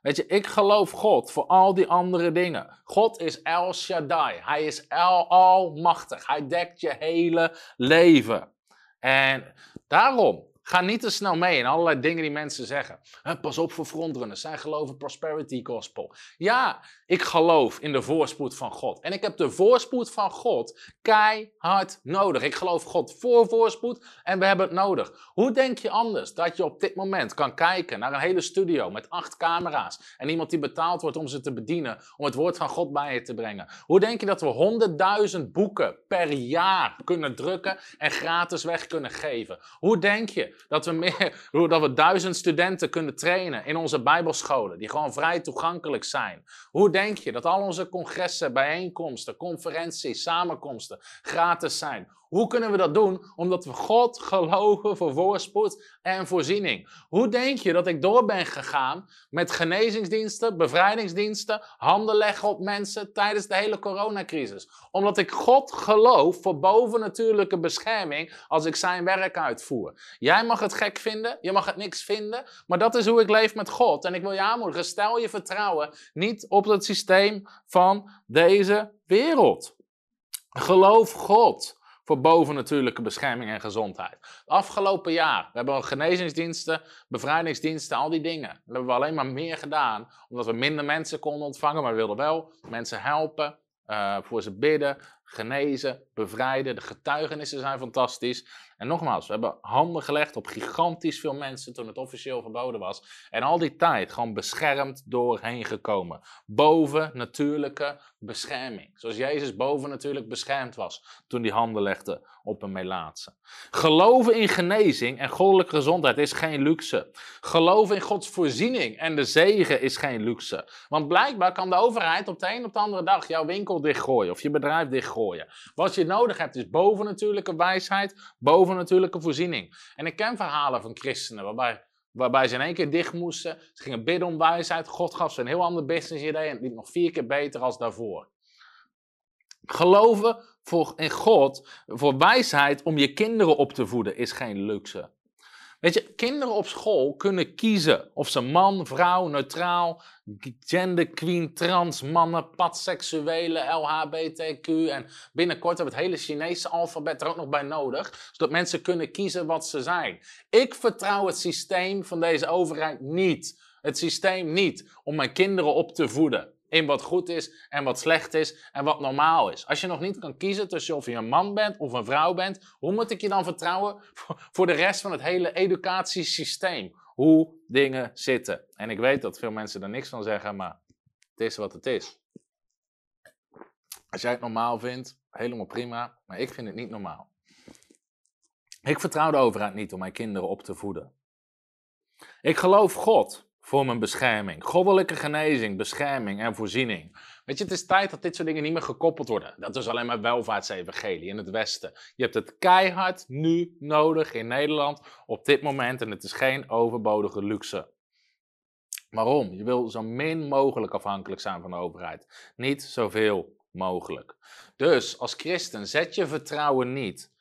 Weet je, ik geloof God voor al die andere dingen. God is El Shaddai. Hij is El Almachtig. Hij dekt je hele leven. En daarom, ga niet te snel mee in allerlei dingen die mensen zeggen. Pas op voor frontrunners, zij geloven prosperity gospel. Ja, ik geloof in de voorspoed van God. En ik heb de voorspoed van God keihard nodig. Ik geloof God voor voorspoed en we hebben het nodig. Hoe denk je anders dat je op dit moment kan kijken naar een hele studio met acht camera's en iemand die betaald wordt om ze te bedienen, om het woord van God bij je te brengen? Hoe denk je dat we honderdduizend boeken per jaar kunnen drukken en gratis weg kunnen geven? Hoe denk je dat we, meer, dat we duizend studenten kunnen trainen in onze bijbelscholen die gewoon vrij toegankelijk zijn? Hoe denk je dat al onze congressen, bijeenkomsten, conferenties, samenkomsten gratis zijn? Hoe kunnen we dat doen? Omdat we God geloven voor voorspoed en voorziening. Hoe denk je dat ik door ben gegaan met genezingsdiensten, bevrijdingsdiensten, handen leggen op mensen tijdens de hele coronacrisis? Omdat ik God geloof voor bovennatuurlijke bescherming als ik zijn werk uitvoer. Jij mag het gek vinden, je mag het niks vinden, maar dat is hoe ik leef met God. En ik wil je aanmoedigen, stel je vertrouwen niet op het systeem van deze wereld. Geloof God voor bovennatuurlijke bescherming en gezondheid. Afgelopen jaar, we hebben genezingsdiensten, bevrijdingsdiensten, al die dingen. Dat hebben we alleen maar meer gedaan, omdat we minder mensen konden ontvangen, maar we wilden wel mensen helpen, uh, voor ze bidden, genezen, bevrijden. De getuigenissen zijn fantastisch. En nogmaals, we hebben handen gelegd op gigantisch veel mensen toen het officieel verboden was. En al die tijd gewoon beschermd doorheen gekomen. Boven natuurlijke bescherming. Zoals Jezus boven natuurlijk beschermd was toen hij handen legde op een melaatse. Geloven in genezing en goddelijke gezondheid is geen luxe. Geloven in Gods voorziening en de zegen is geen luxe. Want blijkbaar kan de overheid op de een op de andere dag jouw winkel dichtgooien of je bedrijf dichtgooien. Wat je nodig hebt is bovennatuurlijke wijsheid, bovennatuurlijke voorziening. En ik ken verhalen van christenen waarbij Waarbij ze in één keer dicht moesten. Ze gingen bidden om wijsheid. God gaf ze een heel ander business idee. En het liep nog vier keer beter als daarvoor. Geloven voor, in God, voor wijsheid om je kinderen op te voeden, is geen luxe. Weet je, kinderen op school kunnen kiezen of ze man, vrouw, neutraal, genderqueen, trans, mannen, padseksuele, LHBTQ en binnenkort hebben we het hele Chinese alfabet er ook nog bij nodig, zodat mensen kunnen kiezen wat ze zijn. Ik vertrouw het systeem van deze overheid niet. Het systeem niet om mijn kinderen op te voeden in wat goed is en wat slecht is en wat normaal is. Als je nog niet kan kiezen tussen of je een man bent of een vrouw bent, hoe moet ik je dan vertrouwen voor de rest van het hele educatiesysteem? Hoe dingen zitten. En ik weet dat veel mensen er niks van zeggen, maar het is wat het is. Als jij het normaal vindt, helemaal prima, maar ik vind het niet normaal. Ik vertrouw de overheid niet om mijn kinderen op te voeden. Ik geloof God voor mijn bescherming. Goddelijke genezing, bescherming en voorziening. Weet je, het is tijd dat dit soort dingen niet meer gekoppeld worden. Dat is alleen maar welvaartsevangelie in het Westen. Je hebt het keihard nu nodig in Nederland op dit moment en het is geen overbodige luxe. Waarom? Je wil zo min mogelijk afhankelijk zijn van de overheid. Niet zoveel mogelijk. Dus als christen zet je vertrouwen niet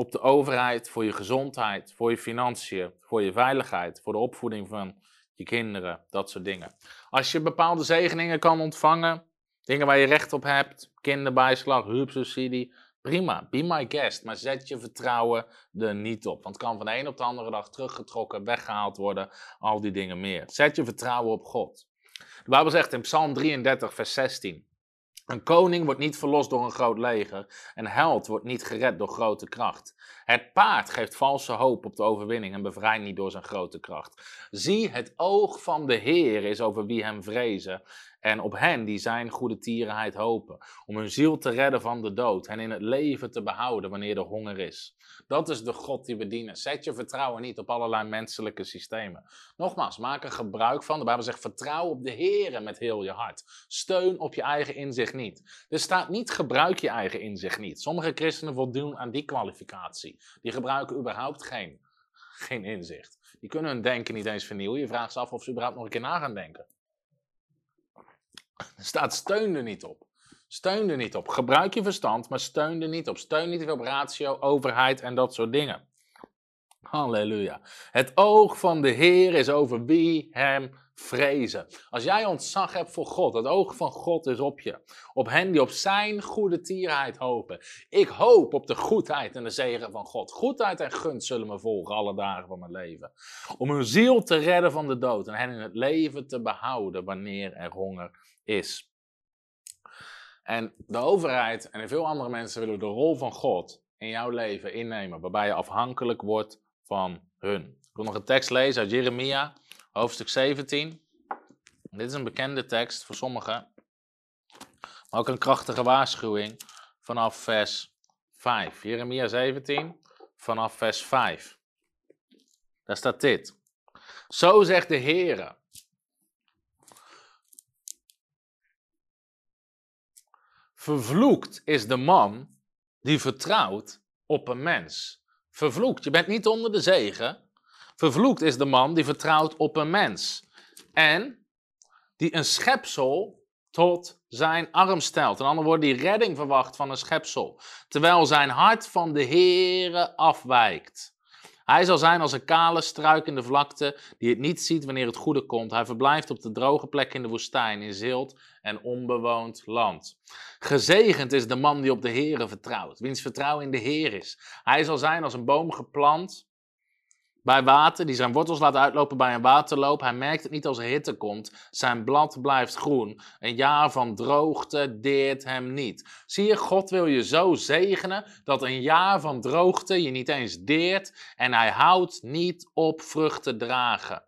op de overheid voor je gezondheid, voor je financiën, voor je veiligheid, voor de opvoeding van je kinderen, dat soort dingen. Als je bepaalde zegeningen kan ontvangen, dingen waar je recht op hebt, kinderbijslag, hulpsubsidie, prima, be my guest, maar zet je vertrouwen er niet op. Want het kan van de een op de andere dag teruggetrokken, weggehaald worden, al die dingen meer. Zet je vertrouwen op God. De Bijbel zegt in Psalm 33, vers 16. Een koning wordt niet verlost door een groot leger. Een held wordt niet gered door grote kracht. Het paard geeft valse hoop op de overwinning en bevrijdt niet door zijn grote kracht. Zie, het oog van de Heer is over wie hem vrezen en op hen die zijn goede tierenheid hopen, om hun ziel te redden van de dood en in het leven te behouden wanneer er honger is. Dat is de God die we dienen. Zet je vertrouwen niet op allerlei menselijke systemen. Nogmaals, maak er gebruik van. De Bijbel zegt: vertrouw op de Heer met heel je hart. Steun op je eigen inzicht niet. Er staat niet: gebruik je eigen inzicht niet. Sommige christenen voldoen aan die kwalificatie. Die gebruiken überhaupt geen, geen inzicht. Die kunnen hun denken niet eens vernieuwen. Je vraagt ze af of ze überhaupt nog een keer na gaan denken. Staat steun er niet op. Steun er niet op. Gebruik je verstand, maar steun er niet op. Steun niet op ratio, overheid en dat soort dingen. Halleluja. Het oog van de Heer is over wie hem vrezen. Als jij ontzag hebt voor God, het oog van God is op je. Op hen die op zijn goede tierheid hopen. Ik hoop op de goedheid en de zegen van God. Goedheid en gunst zullen me volgen alle dagen van mijn leven. Om hun ziel te redden van de dood en hen in het leven te behouden wanneer er honger is. En de overheid en veel andere mensen willen de rol van God in jouw leven innemen, waarbij je afhankelijk wordt van hun. Ik wil nog een tekst lezen uit Jeremia, hoofdstuk 17. Dit is een bekende tekst voor sommigen, maar ook een krachtige waarschuwing vanaf vers 5. Jeremia 17, vanaf vers 5. Daar staat dit. Zo zegt de Heere. Vervloekt is de man die vertrouwt op een mens. Vervloekt, je bent niet onder de zegen. Vervloekt is de man die vertrouwt op een mens. En die een schepsel tot zijn arm stelt. In andere woorden, die redding verwacht van een schepsel. Terwijl zijn hart van de Heere afwijkt. Hij zal zijn als een kale struik in de vlakte, die het niet ziet wanneer het goede komt. Hij verblijft op de droge plek in de woestijn, in zilt en onbewoond land. Gezegend is de man die op de Heere vertrouwt, wiens vertrouwen in de Heer is. Hij zal zijn als een boom geplant bij water, die zijn wortels laat uitlopen bij een waterloop. Hij merkt het niet als er hitte komt. Zijn blad blijft groen. Een jaar van droogte deert hem niet. Zie je, God wil je zo zegenen dat een jaar van droogte je niet eens deert en hij houdt niet op vruchten dragen.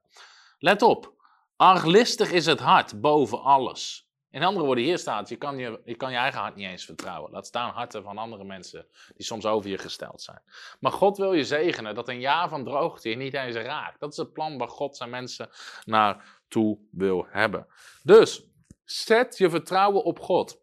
Let op, arglistig is het hart boven alles. In andere woorden, hier staat, je kan je, je kan je eigen hart niet eens vertrouwen. Laat staan harten van andere mensen die soms over je gesteld zijn. Maar God wil je zegenen dat een jaar van droogte je niet eens raakt. Dat is het plan waar God zijn mensen naartoe wil hebben. Dus, zet je vertrouwen op God.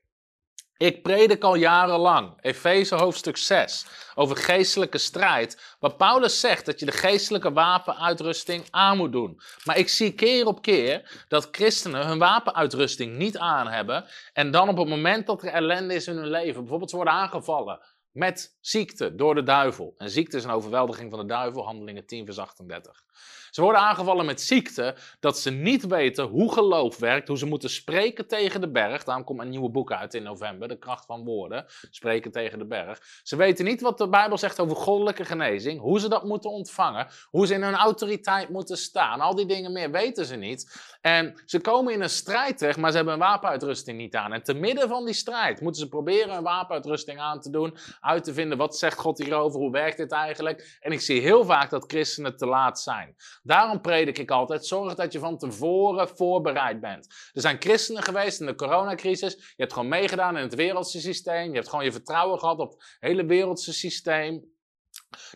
Ik predik al jarenlang, Efeze hoofdstuk 6, over geestelijke strijd, waar Paulus zegt dat je de geestelijke wapenuitrusting aan moet doen. Maar ik zie keer op keer dat christenen hun wapenuitrusting niet aan hebben en dan op het moment dat er ellende is in hun leven, bijvoorbeeld ze worden aangevallen met ziekte door de duivel. En ziekte is een overweldiging van de duivel, handelingen 10 vers 38. Ze worden aangevallen met ziekte, dat ze niet weten hoe geloof werkt, hoe ze moeten spreken tegen de berg. Daarom komt een nieuwe boek uit in november, De kracht van woorden, spreken tegen de berg. Ze weten niet wat de Bijbel zegt over goddelijke genezing, hoe ze dat moeten ontvangen, hoe ze in hun autoriteit moeten staan. Al die dingen meer weten ze niet. En ze komen in een strijd terecht, maar ze hebben een wapenuitrusting niet aan. En te midden van die strijd moeten ze proberen een wapenuitrusting aan te doen, uit te vinden wat zegt God hierover, hoe werkt dit eigenlijk. En ik zie heel vaak dat christenen te laat zijn. Daarom predik ik altijd: zorg dat je van tevoren voorbereid bent. Er zijn christenen geweest in de coronacrisis. Je hebt gewoon meegedaan in het wereldse systeem. Je hebt gewoon je vertrouwen gehad op het hele wereldse systeem.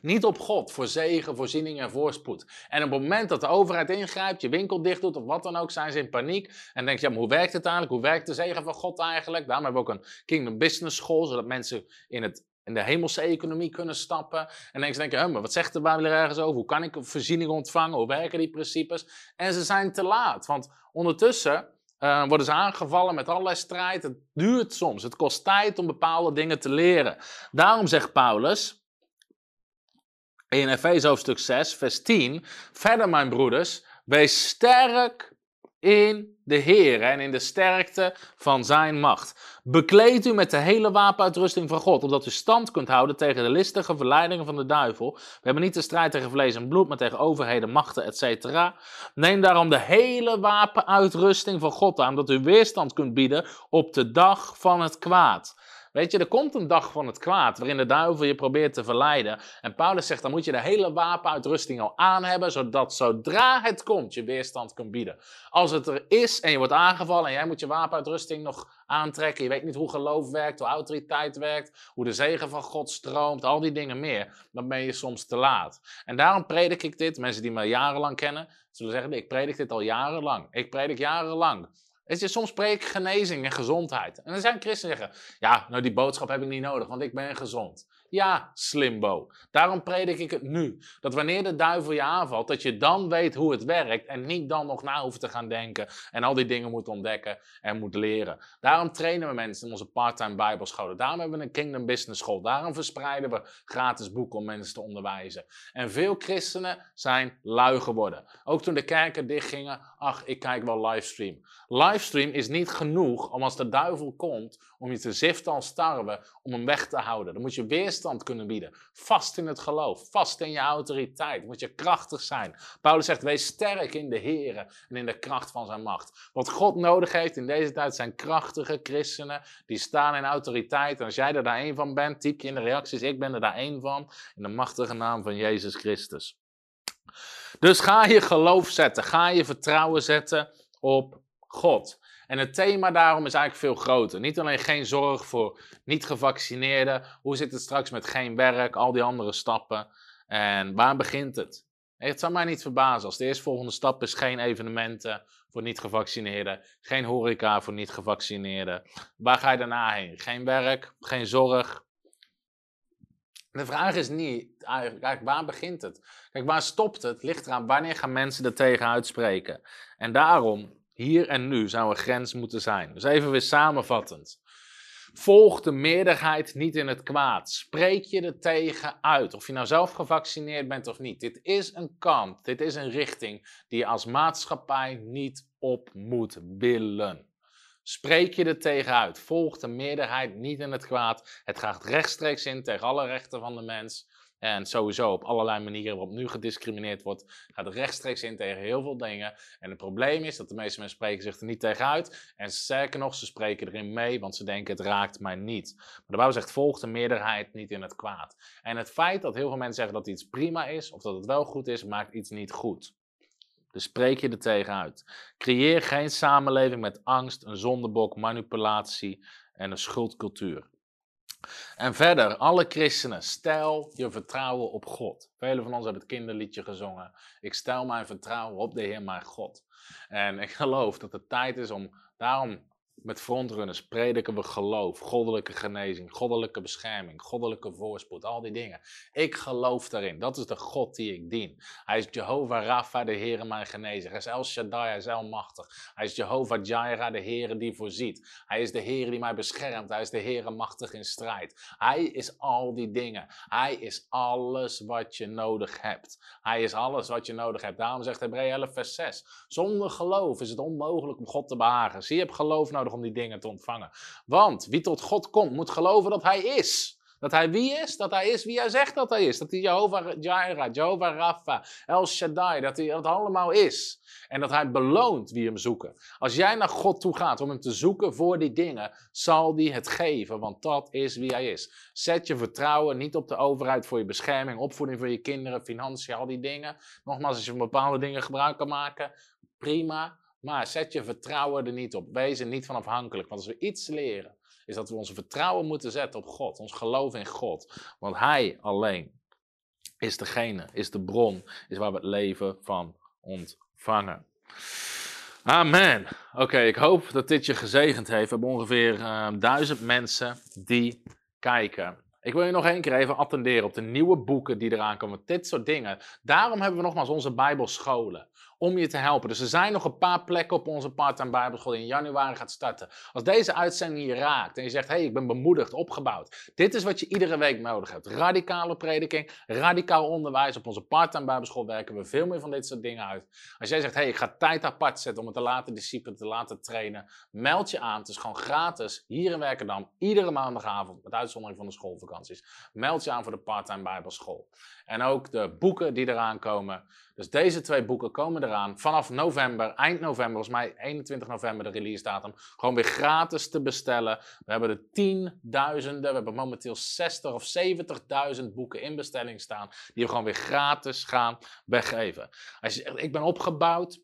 Niet op God voor zegen, voorziening en voorspoed. En op het moment dat de overheid ingrijpt, je winkel dicht doet of wat dan ook, zijn ze in paniek. En denk je, ja, maar hoe werkt het eigenlijk? Hoe werkt de zegen van God eigenlijk? Daarom hebben we ook een Kingdom Business School, zodat mensen in het in de hemelse economie kunnen stappen. En dan denken ze, maar wat zegt de Bijbel er ergens over? Hoe kan ik voorziening ontvangen? Hoe werken die principes? En ze zijn te laat, want ondertussen uh, worden ze aangevallen met allerlei strijd. Het duurt soms, het kost tijd om bepaalde dingen te leren. Daarom zegt Paulus in Efeze hoofdstuk 6, vers 10, verder mijn broeders, wees sterk in de Heer en in de sterkte van zijn macht. Bekleed u met de hele wapenuitrusting van God, opdat u stand kunt houden tegen de listige verleidingen van de duivel. We hebben niet de strijd tegen vlees en bloed, maar tegen overheden, machten, etc. Neem daarom de hele wapenuitrusting van God aan, dat u weerstand kunt bieden op de dag van het kwaad. Weet je, er komt een dag van het kwaad waarin de duivel je probeert te verleiden. En Paulus zegt, dan moet je de hele wapenuitrusting al aan hebben, zodat zodra het komt je weerstand kunt bieden. Als het er is en je wordt aangevallen en jij moet je wapenuitrusting nog aantrekken, je weet niet hoe geloof werkt, hoe autoriteit werkt, hoe de zegen van God stroomt, al die dingen meer, dan ben je soms te laat. En daarom predik ik dit. Mensen die me jarenlang kennen, zullen zeggen, ik predik dit al jarenlang. Ik predik jarenlang. Soms spreek ik genezing en gezondheid. En dan zijn christenen zeggen, ja, nou die boodschap heb ik niet nodig, want ik ben gezond. Ja, slimbo. Daarom predik ik het nu. Dat wanneer de duivel je aanvalt, dat je dan weet hoe het werkt en niet dan nog na hoeft te gaan denken en al die dingen moet ontdekken en moet leren. Daarom trainen we mensen in onze part-time bijbelscholen. Daarom hebben we een Kingdom Business School. Daarom verspreiden we gratis boeken om mensen te onderwijzen. En veel christenen zijn lui geworden. Ook toen de kerken dichtgingen, ach, ik kijk wel livestream. Livestream is niet genoeg om als de duivel komt, om je te ziften als tarwe, om hem weg te houden. Dan moet je weerstand kunnen bieden. Vast in het geloof, vast in je autoriteit. Moet je krachtig zijn. Paulus zegt, wees sterk in de Heer en in de kracht van zijn macht. Wat God nodig heeft in deze tijd zijn krachtige christenen, die staan in autoriteit. En als jij er daar één van bent, typ je in de reacties, ik ben er daar één van, in de machtige naam van Jezus Christus. Dus ga je geloof zetten, ga je vertrouwen zetten op God. En het thema daarom is eigenlijk veel groter. Niet alleen geen zorg voor niet-gevaccineerden. Hoe zit het straks met geen werk, al die andere stappen. En waar begint het? Het zou mij niet verbazen als de eerstvolgende stap is geen evenementen voor niet-gevaccineerden. Geen horeca voor niet-gevaccineerden. Waar ga je daarna heen? Geen werk, geen zorg. De vraag is niet, eigenlijk, waar begint het? Kijk, waar stopt het? Ligt eraan wanneer gaan mensen er tegen uitspreken. En daarom hier en nu zou een grens moeten zijn. Dus even weer samenvattend. Volg de meerderheid niet in het kwaad. Spreek je er tegen uit. Of je nou zelf gevaccineerd bent of niet. Dit is een kant, dit is een richting die je als maatschappij niet op moet willen. Spreek je er tegen uit. Volg de meerderheid niet in het kwaad. Het gaat rechtstreeks in tegen alle rechten van de mens. En sowieso op allerlei manieren waarop nu gediscrimineerd wordt, gaat er rechtstreeks in tegen heel veel dingen. En het probleem is dat de meeste mensen spreken zich er niet tegen uit. En sterker nog, ze spreken erin mee, want ze denken het raakt mij niet. Maar de Bijbel zegt, volg de meerderheid niet in het kwaad. En het feit dat heel veel mensen zeggen dat iets prima is, of dat het wel goed is, maakt iets niet goed. Dus spreek je er tegen uit. Creëer geen samenleving met angst, een zondebok, manipulatie en een schuldcultuur. En verder, alle christenen, stel je vertrouwen op God. Velen van ons hebben het kinderliedje gezongen. Ik stel mijn vertrouwen op de Heer, mijn God. En ik geloof dat het tijd is om daarom met frontrunners prediken we geloof, goddelijke genezing, goddelijke bescherming, goddelijke voorspoed, al die dingen. Ik geloof daarin. Dat is de God die ik dien. Hij is Jehovah Rapha, de Heere mijn genezer. Hij is El Shaddai, hij is almachtig. Hij is Jehovah Jireh, de Heere die voorziet. Hij is de Heere die mij beschermt. Hij is de Heere machtig in strijd. Hij is al die dingen. Hij is alles wat je nodig hebt. Hij is alles wat je nodig hebt. Daarom zegt Hebreeën 11 vers 6. Zonder geloof is het onmogelijk om God te behagen. Zie je hebt geloof nodig om die dingen te ontvangen. Want wie tot God komt, moet geloven dat Hij is. Dat hij wie is? Dat hij is wie hij zegt dat hij is. Dat hij Jehovah Jireh, Jehovah Rapha, El Shaddai, dat hij dat allemaal is. En dat hij beloont wie hem zoeken. Als jij naar God toe gaat om hem te zoeken voor die dingen, zal hij het geven, want dat is wie hij is. Zet je vertrouwen niet op de overheid voor je bescherming, opvoeding voor je kinderen, financiën, al die dingen. Nogmaals, als je van bepaalde dingen gebruik kan maken, prima. Maar zet je vertrouwen er niet op. Wees er niet van afhankelijk. Want als we iets leren, is dat we onze vertrouwen moeten zetten op God. Ons geloof in God. Want Hij alleen is degene, is de bron, is waar we het leven van ontvangen. Amen. Oké, ik hoop dat dit je gezegend heeft. We hebben ongeveer uh, duizend mensen die kijken. Ik wil je nog één keer even attenderen op de nieuwe boeken die eraan komen. Dit soort dingen. Daarom hebben we nogmaals onze Bijbelscholen om je te helpen. Dus er zijn nog een paar plekken op onze part-time Bijbelschool die in januari gaat starten. Als deze uitzending je raakt en je zegt, hey, ik ben bemoedigd, opgebouwd. Dit is wat je iedere week nodig hebt. Radicale prediking, radicaal onderwijs. Op onze part-time Bijbelschool werken we veel meer van dit soort dingen uit. Als jij zegt, hé, hey, ik ga tijd apart zetten om het te laten discipelen, te laten trainen. Meld je aan. Het is gewoon gratis. Hier in Werkendam, iedere maandagavond, met uitzondering van de schoolvakanties. Meld je aan voor de part-time Bijbelschool. En ook de boeken die eraan komen. Dus deze twee boeken komen eraan vanaf november, eind november, volgens mij 21 november de release datum. Gewoon weer gratis te bestellen. We hebben er tienduizenden, we hebben momenteel 60 of 70.000 boeken in bestelling staan. Die we gewoon weer gratis gaan weggeven. Als ik ben opgebouwd,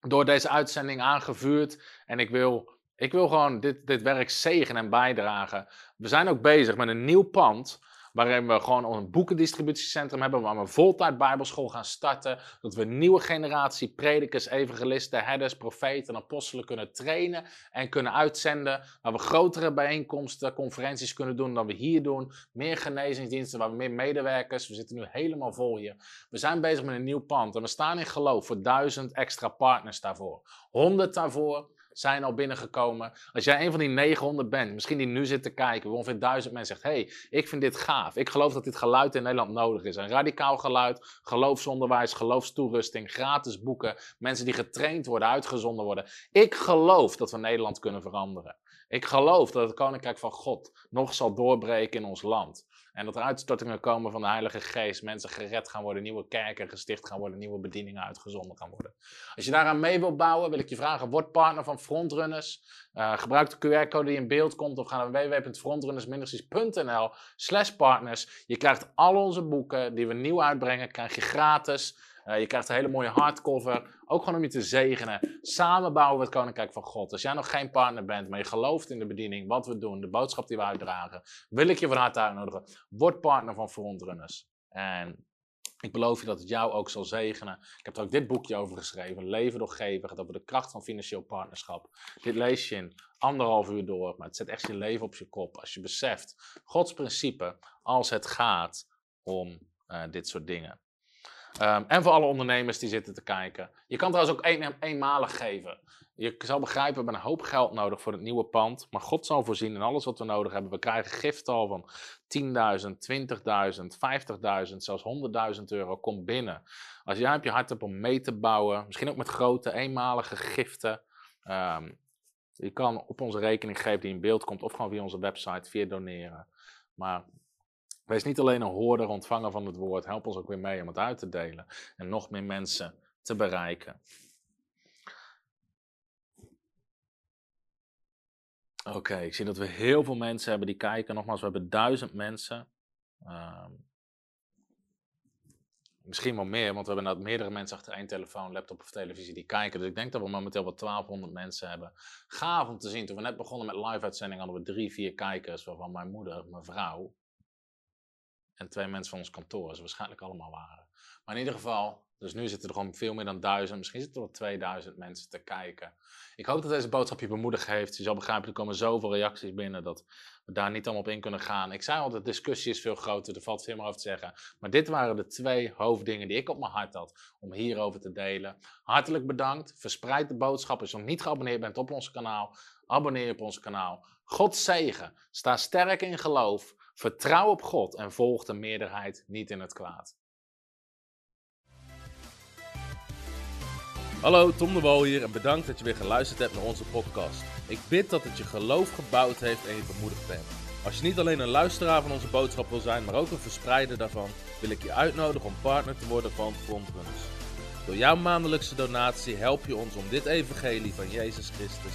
door deze uitzending aangevuurd en ik wil, ik wil gewoon dit, dit werk zegen en bijdragen. We zijn ook bezig met een nieuw pand waarin we gewoon een boekendistributiecentrum hebben, waar we voltijd bijbelschool gaan starten, dat we een nieuwe generatie predikers, evangelisten, herders, profeten en apostelen kunnen trainen en kunnen uitzenden, waar we grotere bijeenkomsten, conferenties kunnen doen dan we hier doen, meer genezingsdiensten, waar we meer medewerkers, we zitten nu helemaal vol hier. We zijn bezig met een nieuw pand en we staan in geloof voor duizend extra partners daarvoor, honderd daarvoor, zijn al binnengekomen. Als jij een van die 900 bent, misschien die nu zit te kijken, ongeveer 1000 mensen zegt: hey, ik vind dit gaaf. Ik geloof dat dit geluid in Nederland nodig is. Een radicaal geluid, geloofsonderwijs, geloofstoerusting, gratis boeken, mensen die getraind worden, uitgezonden worden. Ik geloof dat we Nederland kunnen veranderen. Ik geloof dat het koninkrijk van God nog zal doorbreken in ons land. En dat er uitstortingen komen van de Heilige Geest, mensen gered gaan worden, nieuwe kerken gesticht gaan worden, nieuwe bedieningen uitgezonden gaan worden. Als je daaraan mee wilt bouwen, wil ik je vragen, word partner van Frontrunners. Uh, gebruik de QR-code die in beeld komt of ga naar www.frontrunnersministries.nl slash partners. Je krijgt al onze boeken die we nieuw uitbrengen, krijg je gratis. Uh, je krijgt een hele mooie hardcover. Ook gewoon om je te zegenen. Samen bouwen we het Koninkrijk van God. Als jij nog geen partner bent, maar je gelooft in de bediening, wat we doen, de boodschap die we uitdragen, wil ik je van harte uitnodigen. Word partner van Frontrunners. En ik beloof je dat het jou ook zal zegenen. Ik heb er ook dit boekje over geschreven, Leven door Geven. gaat over de kracht van financieel partnerschap. Dit lees je in anderhalf uur door, maar het zet echt je leven op je kop. Als je beseft, Gods principe, als het gaat om uh, dit soort dingen. Um, en voor alle ondernemers die zitten te kijken. Je kan trouwens ook een, eenmalig geven. Je zal begrijpen, we hebben een hoop geld nodig voor het nieuwe pand. Maar God zal voorzien in alles wat we nodig hebben. We krijgen giften al van 10.000, 20.000, 50.000, zelfs 100.000 euro. Kom binnen. Als jij op je hart hebt om mee te bouwen, misschien ook met grote eenmalige giften. Um, je kan op onze rekening geven die in beeld komt. Of gewoon via onze website, via doneren. Maar Wees niet alleen een hoorder, ontvanger van het woord. Help ons ook weer mee om het uit te delen. En nog meer mensen te bereiken. Oké, ik zie dat we heel veel mensen hebben die kijken. Nogmaals, we hebben duizend mensen. Uh, misschien wel meer, want we hebben meerdere mensen achter één telefoon, laptop of televisie die kijken. Dus ik denk dat we momenteel wel 1200 mensen hebben. Gaaf om te zien. Toen we net begonnen met live-uitzending hadden we drie, vier kijkers, waarvan mijn moeder, mijn vrouw, en twee mensen van ons kantoor, ze waarschijnlijk allemaal waren. Maar in ieder geval, dus nu zitten er gewoon veel meer dan duizend, misschien zitten er wel 2000 mensen te kijken. Ik hoop dat deze boodschap je bemoedigd heeft. Je zal begrijpen, er komen zoveel reacties binnen dat we daar niet allemaal op in kunnen gaan. Ik zei al, de discussie is veel groter, er valt veel meer over te zeggen. Maar dit waren de twee hoofddingen die ik op mijn hart had om hierover te delen. Hartelijk bedankt. Verspreid de boodschap. Als je nog niet geabonneerd bent op ons kanaal, abonneer je op ons kanaal. God zegen. Sta sterk in geloof. Vertrouw op God en volg de meerderheid niet in het kwaad. Hallo, Tom de Wol hier en bedankt dat je weer geluisterd hebt naar onze podcast. Ik bid dat het je geloof gebouwd heeft en je bemoedigd bent. Als je niet alleen een luisteraar van onze boodschap wil zijn, maar ook een verspreider daarvan, wil ik je uitnodigen om partner te worden van Frontrunners. Door jouw maandelijkse donatie help je ons om dit evangelie van Jezus Christus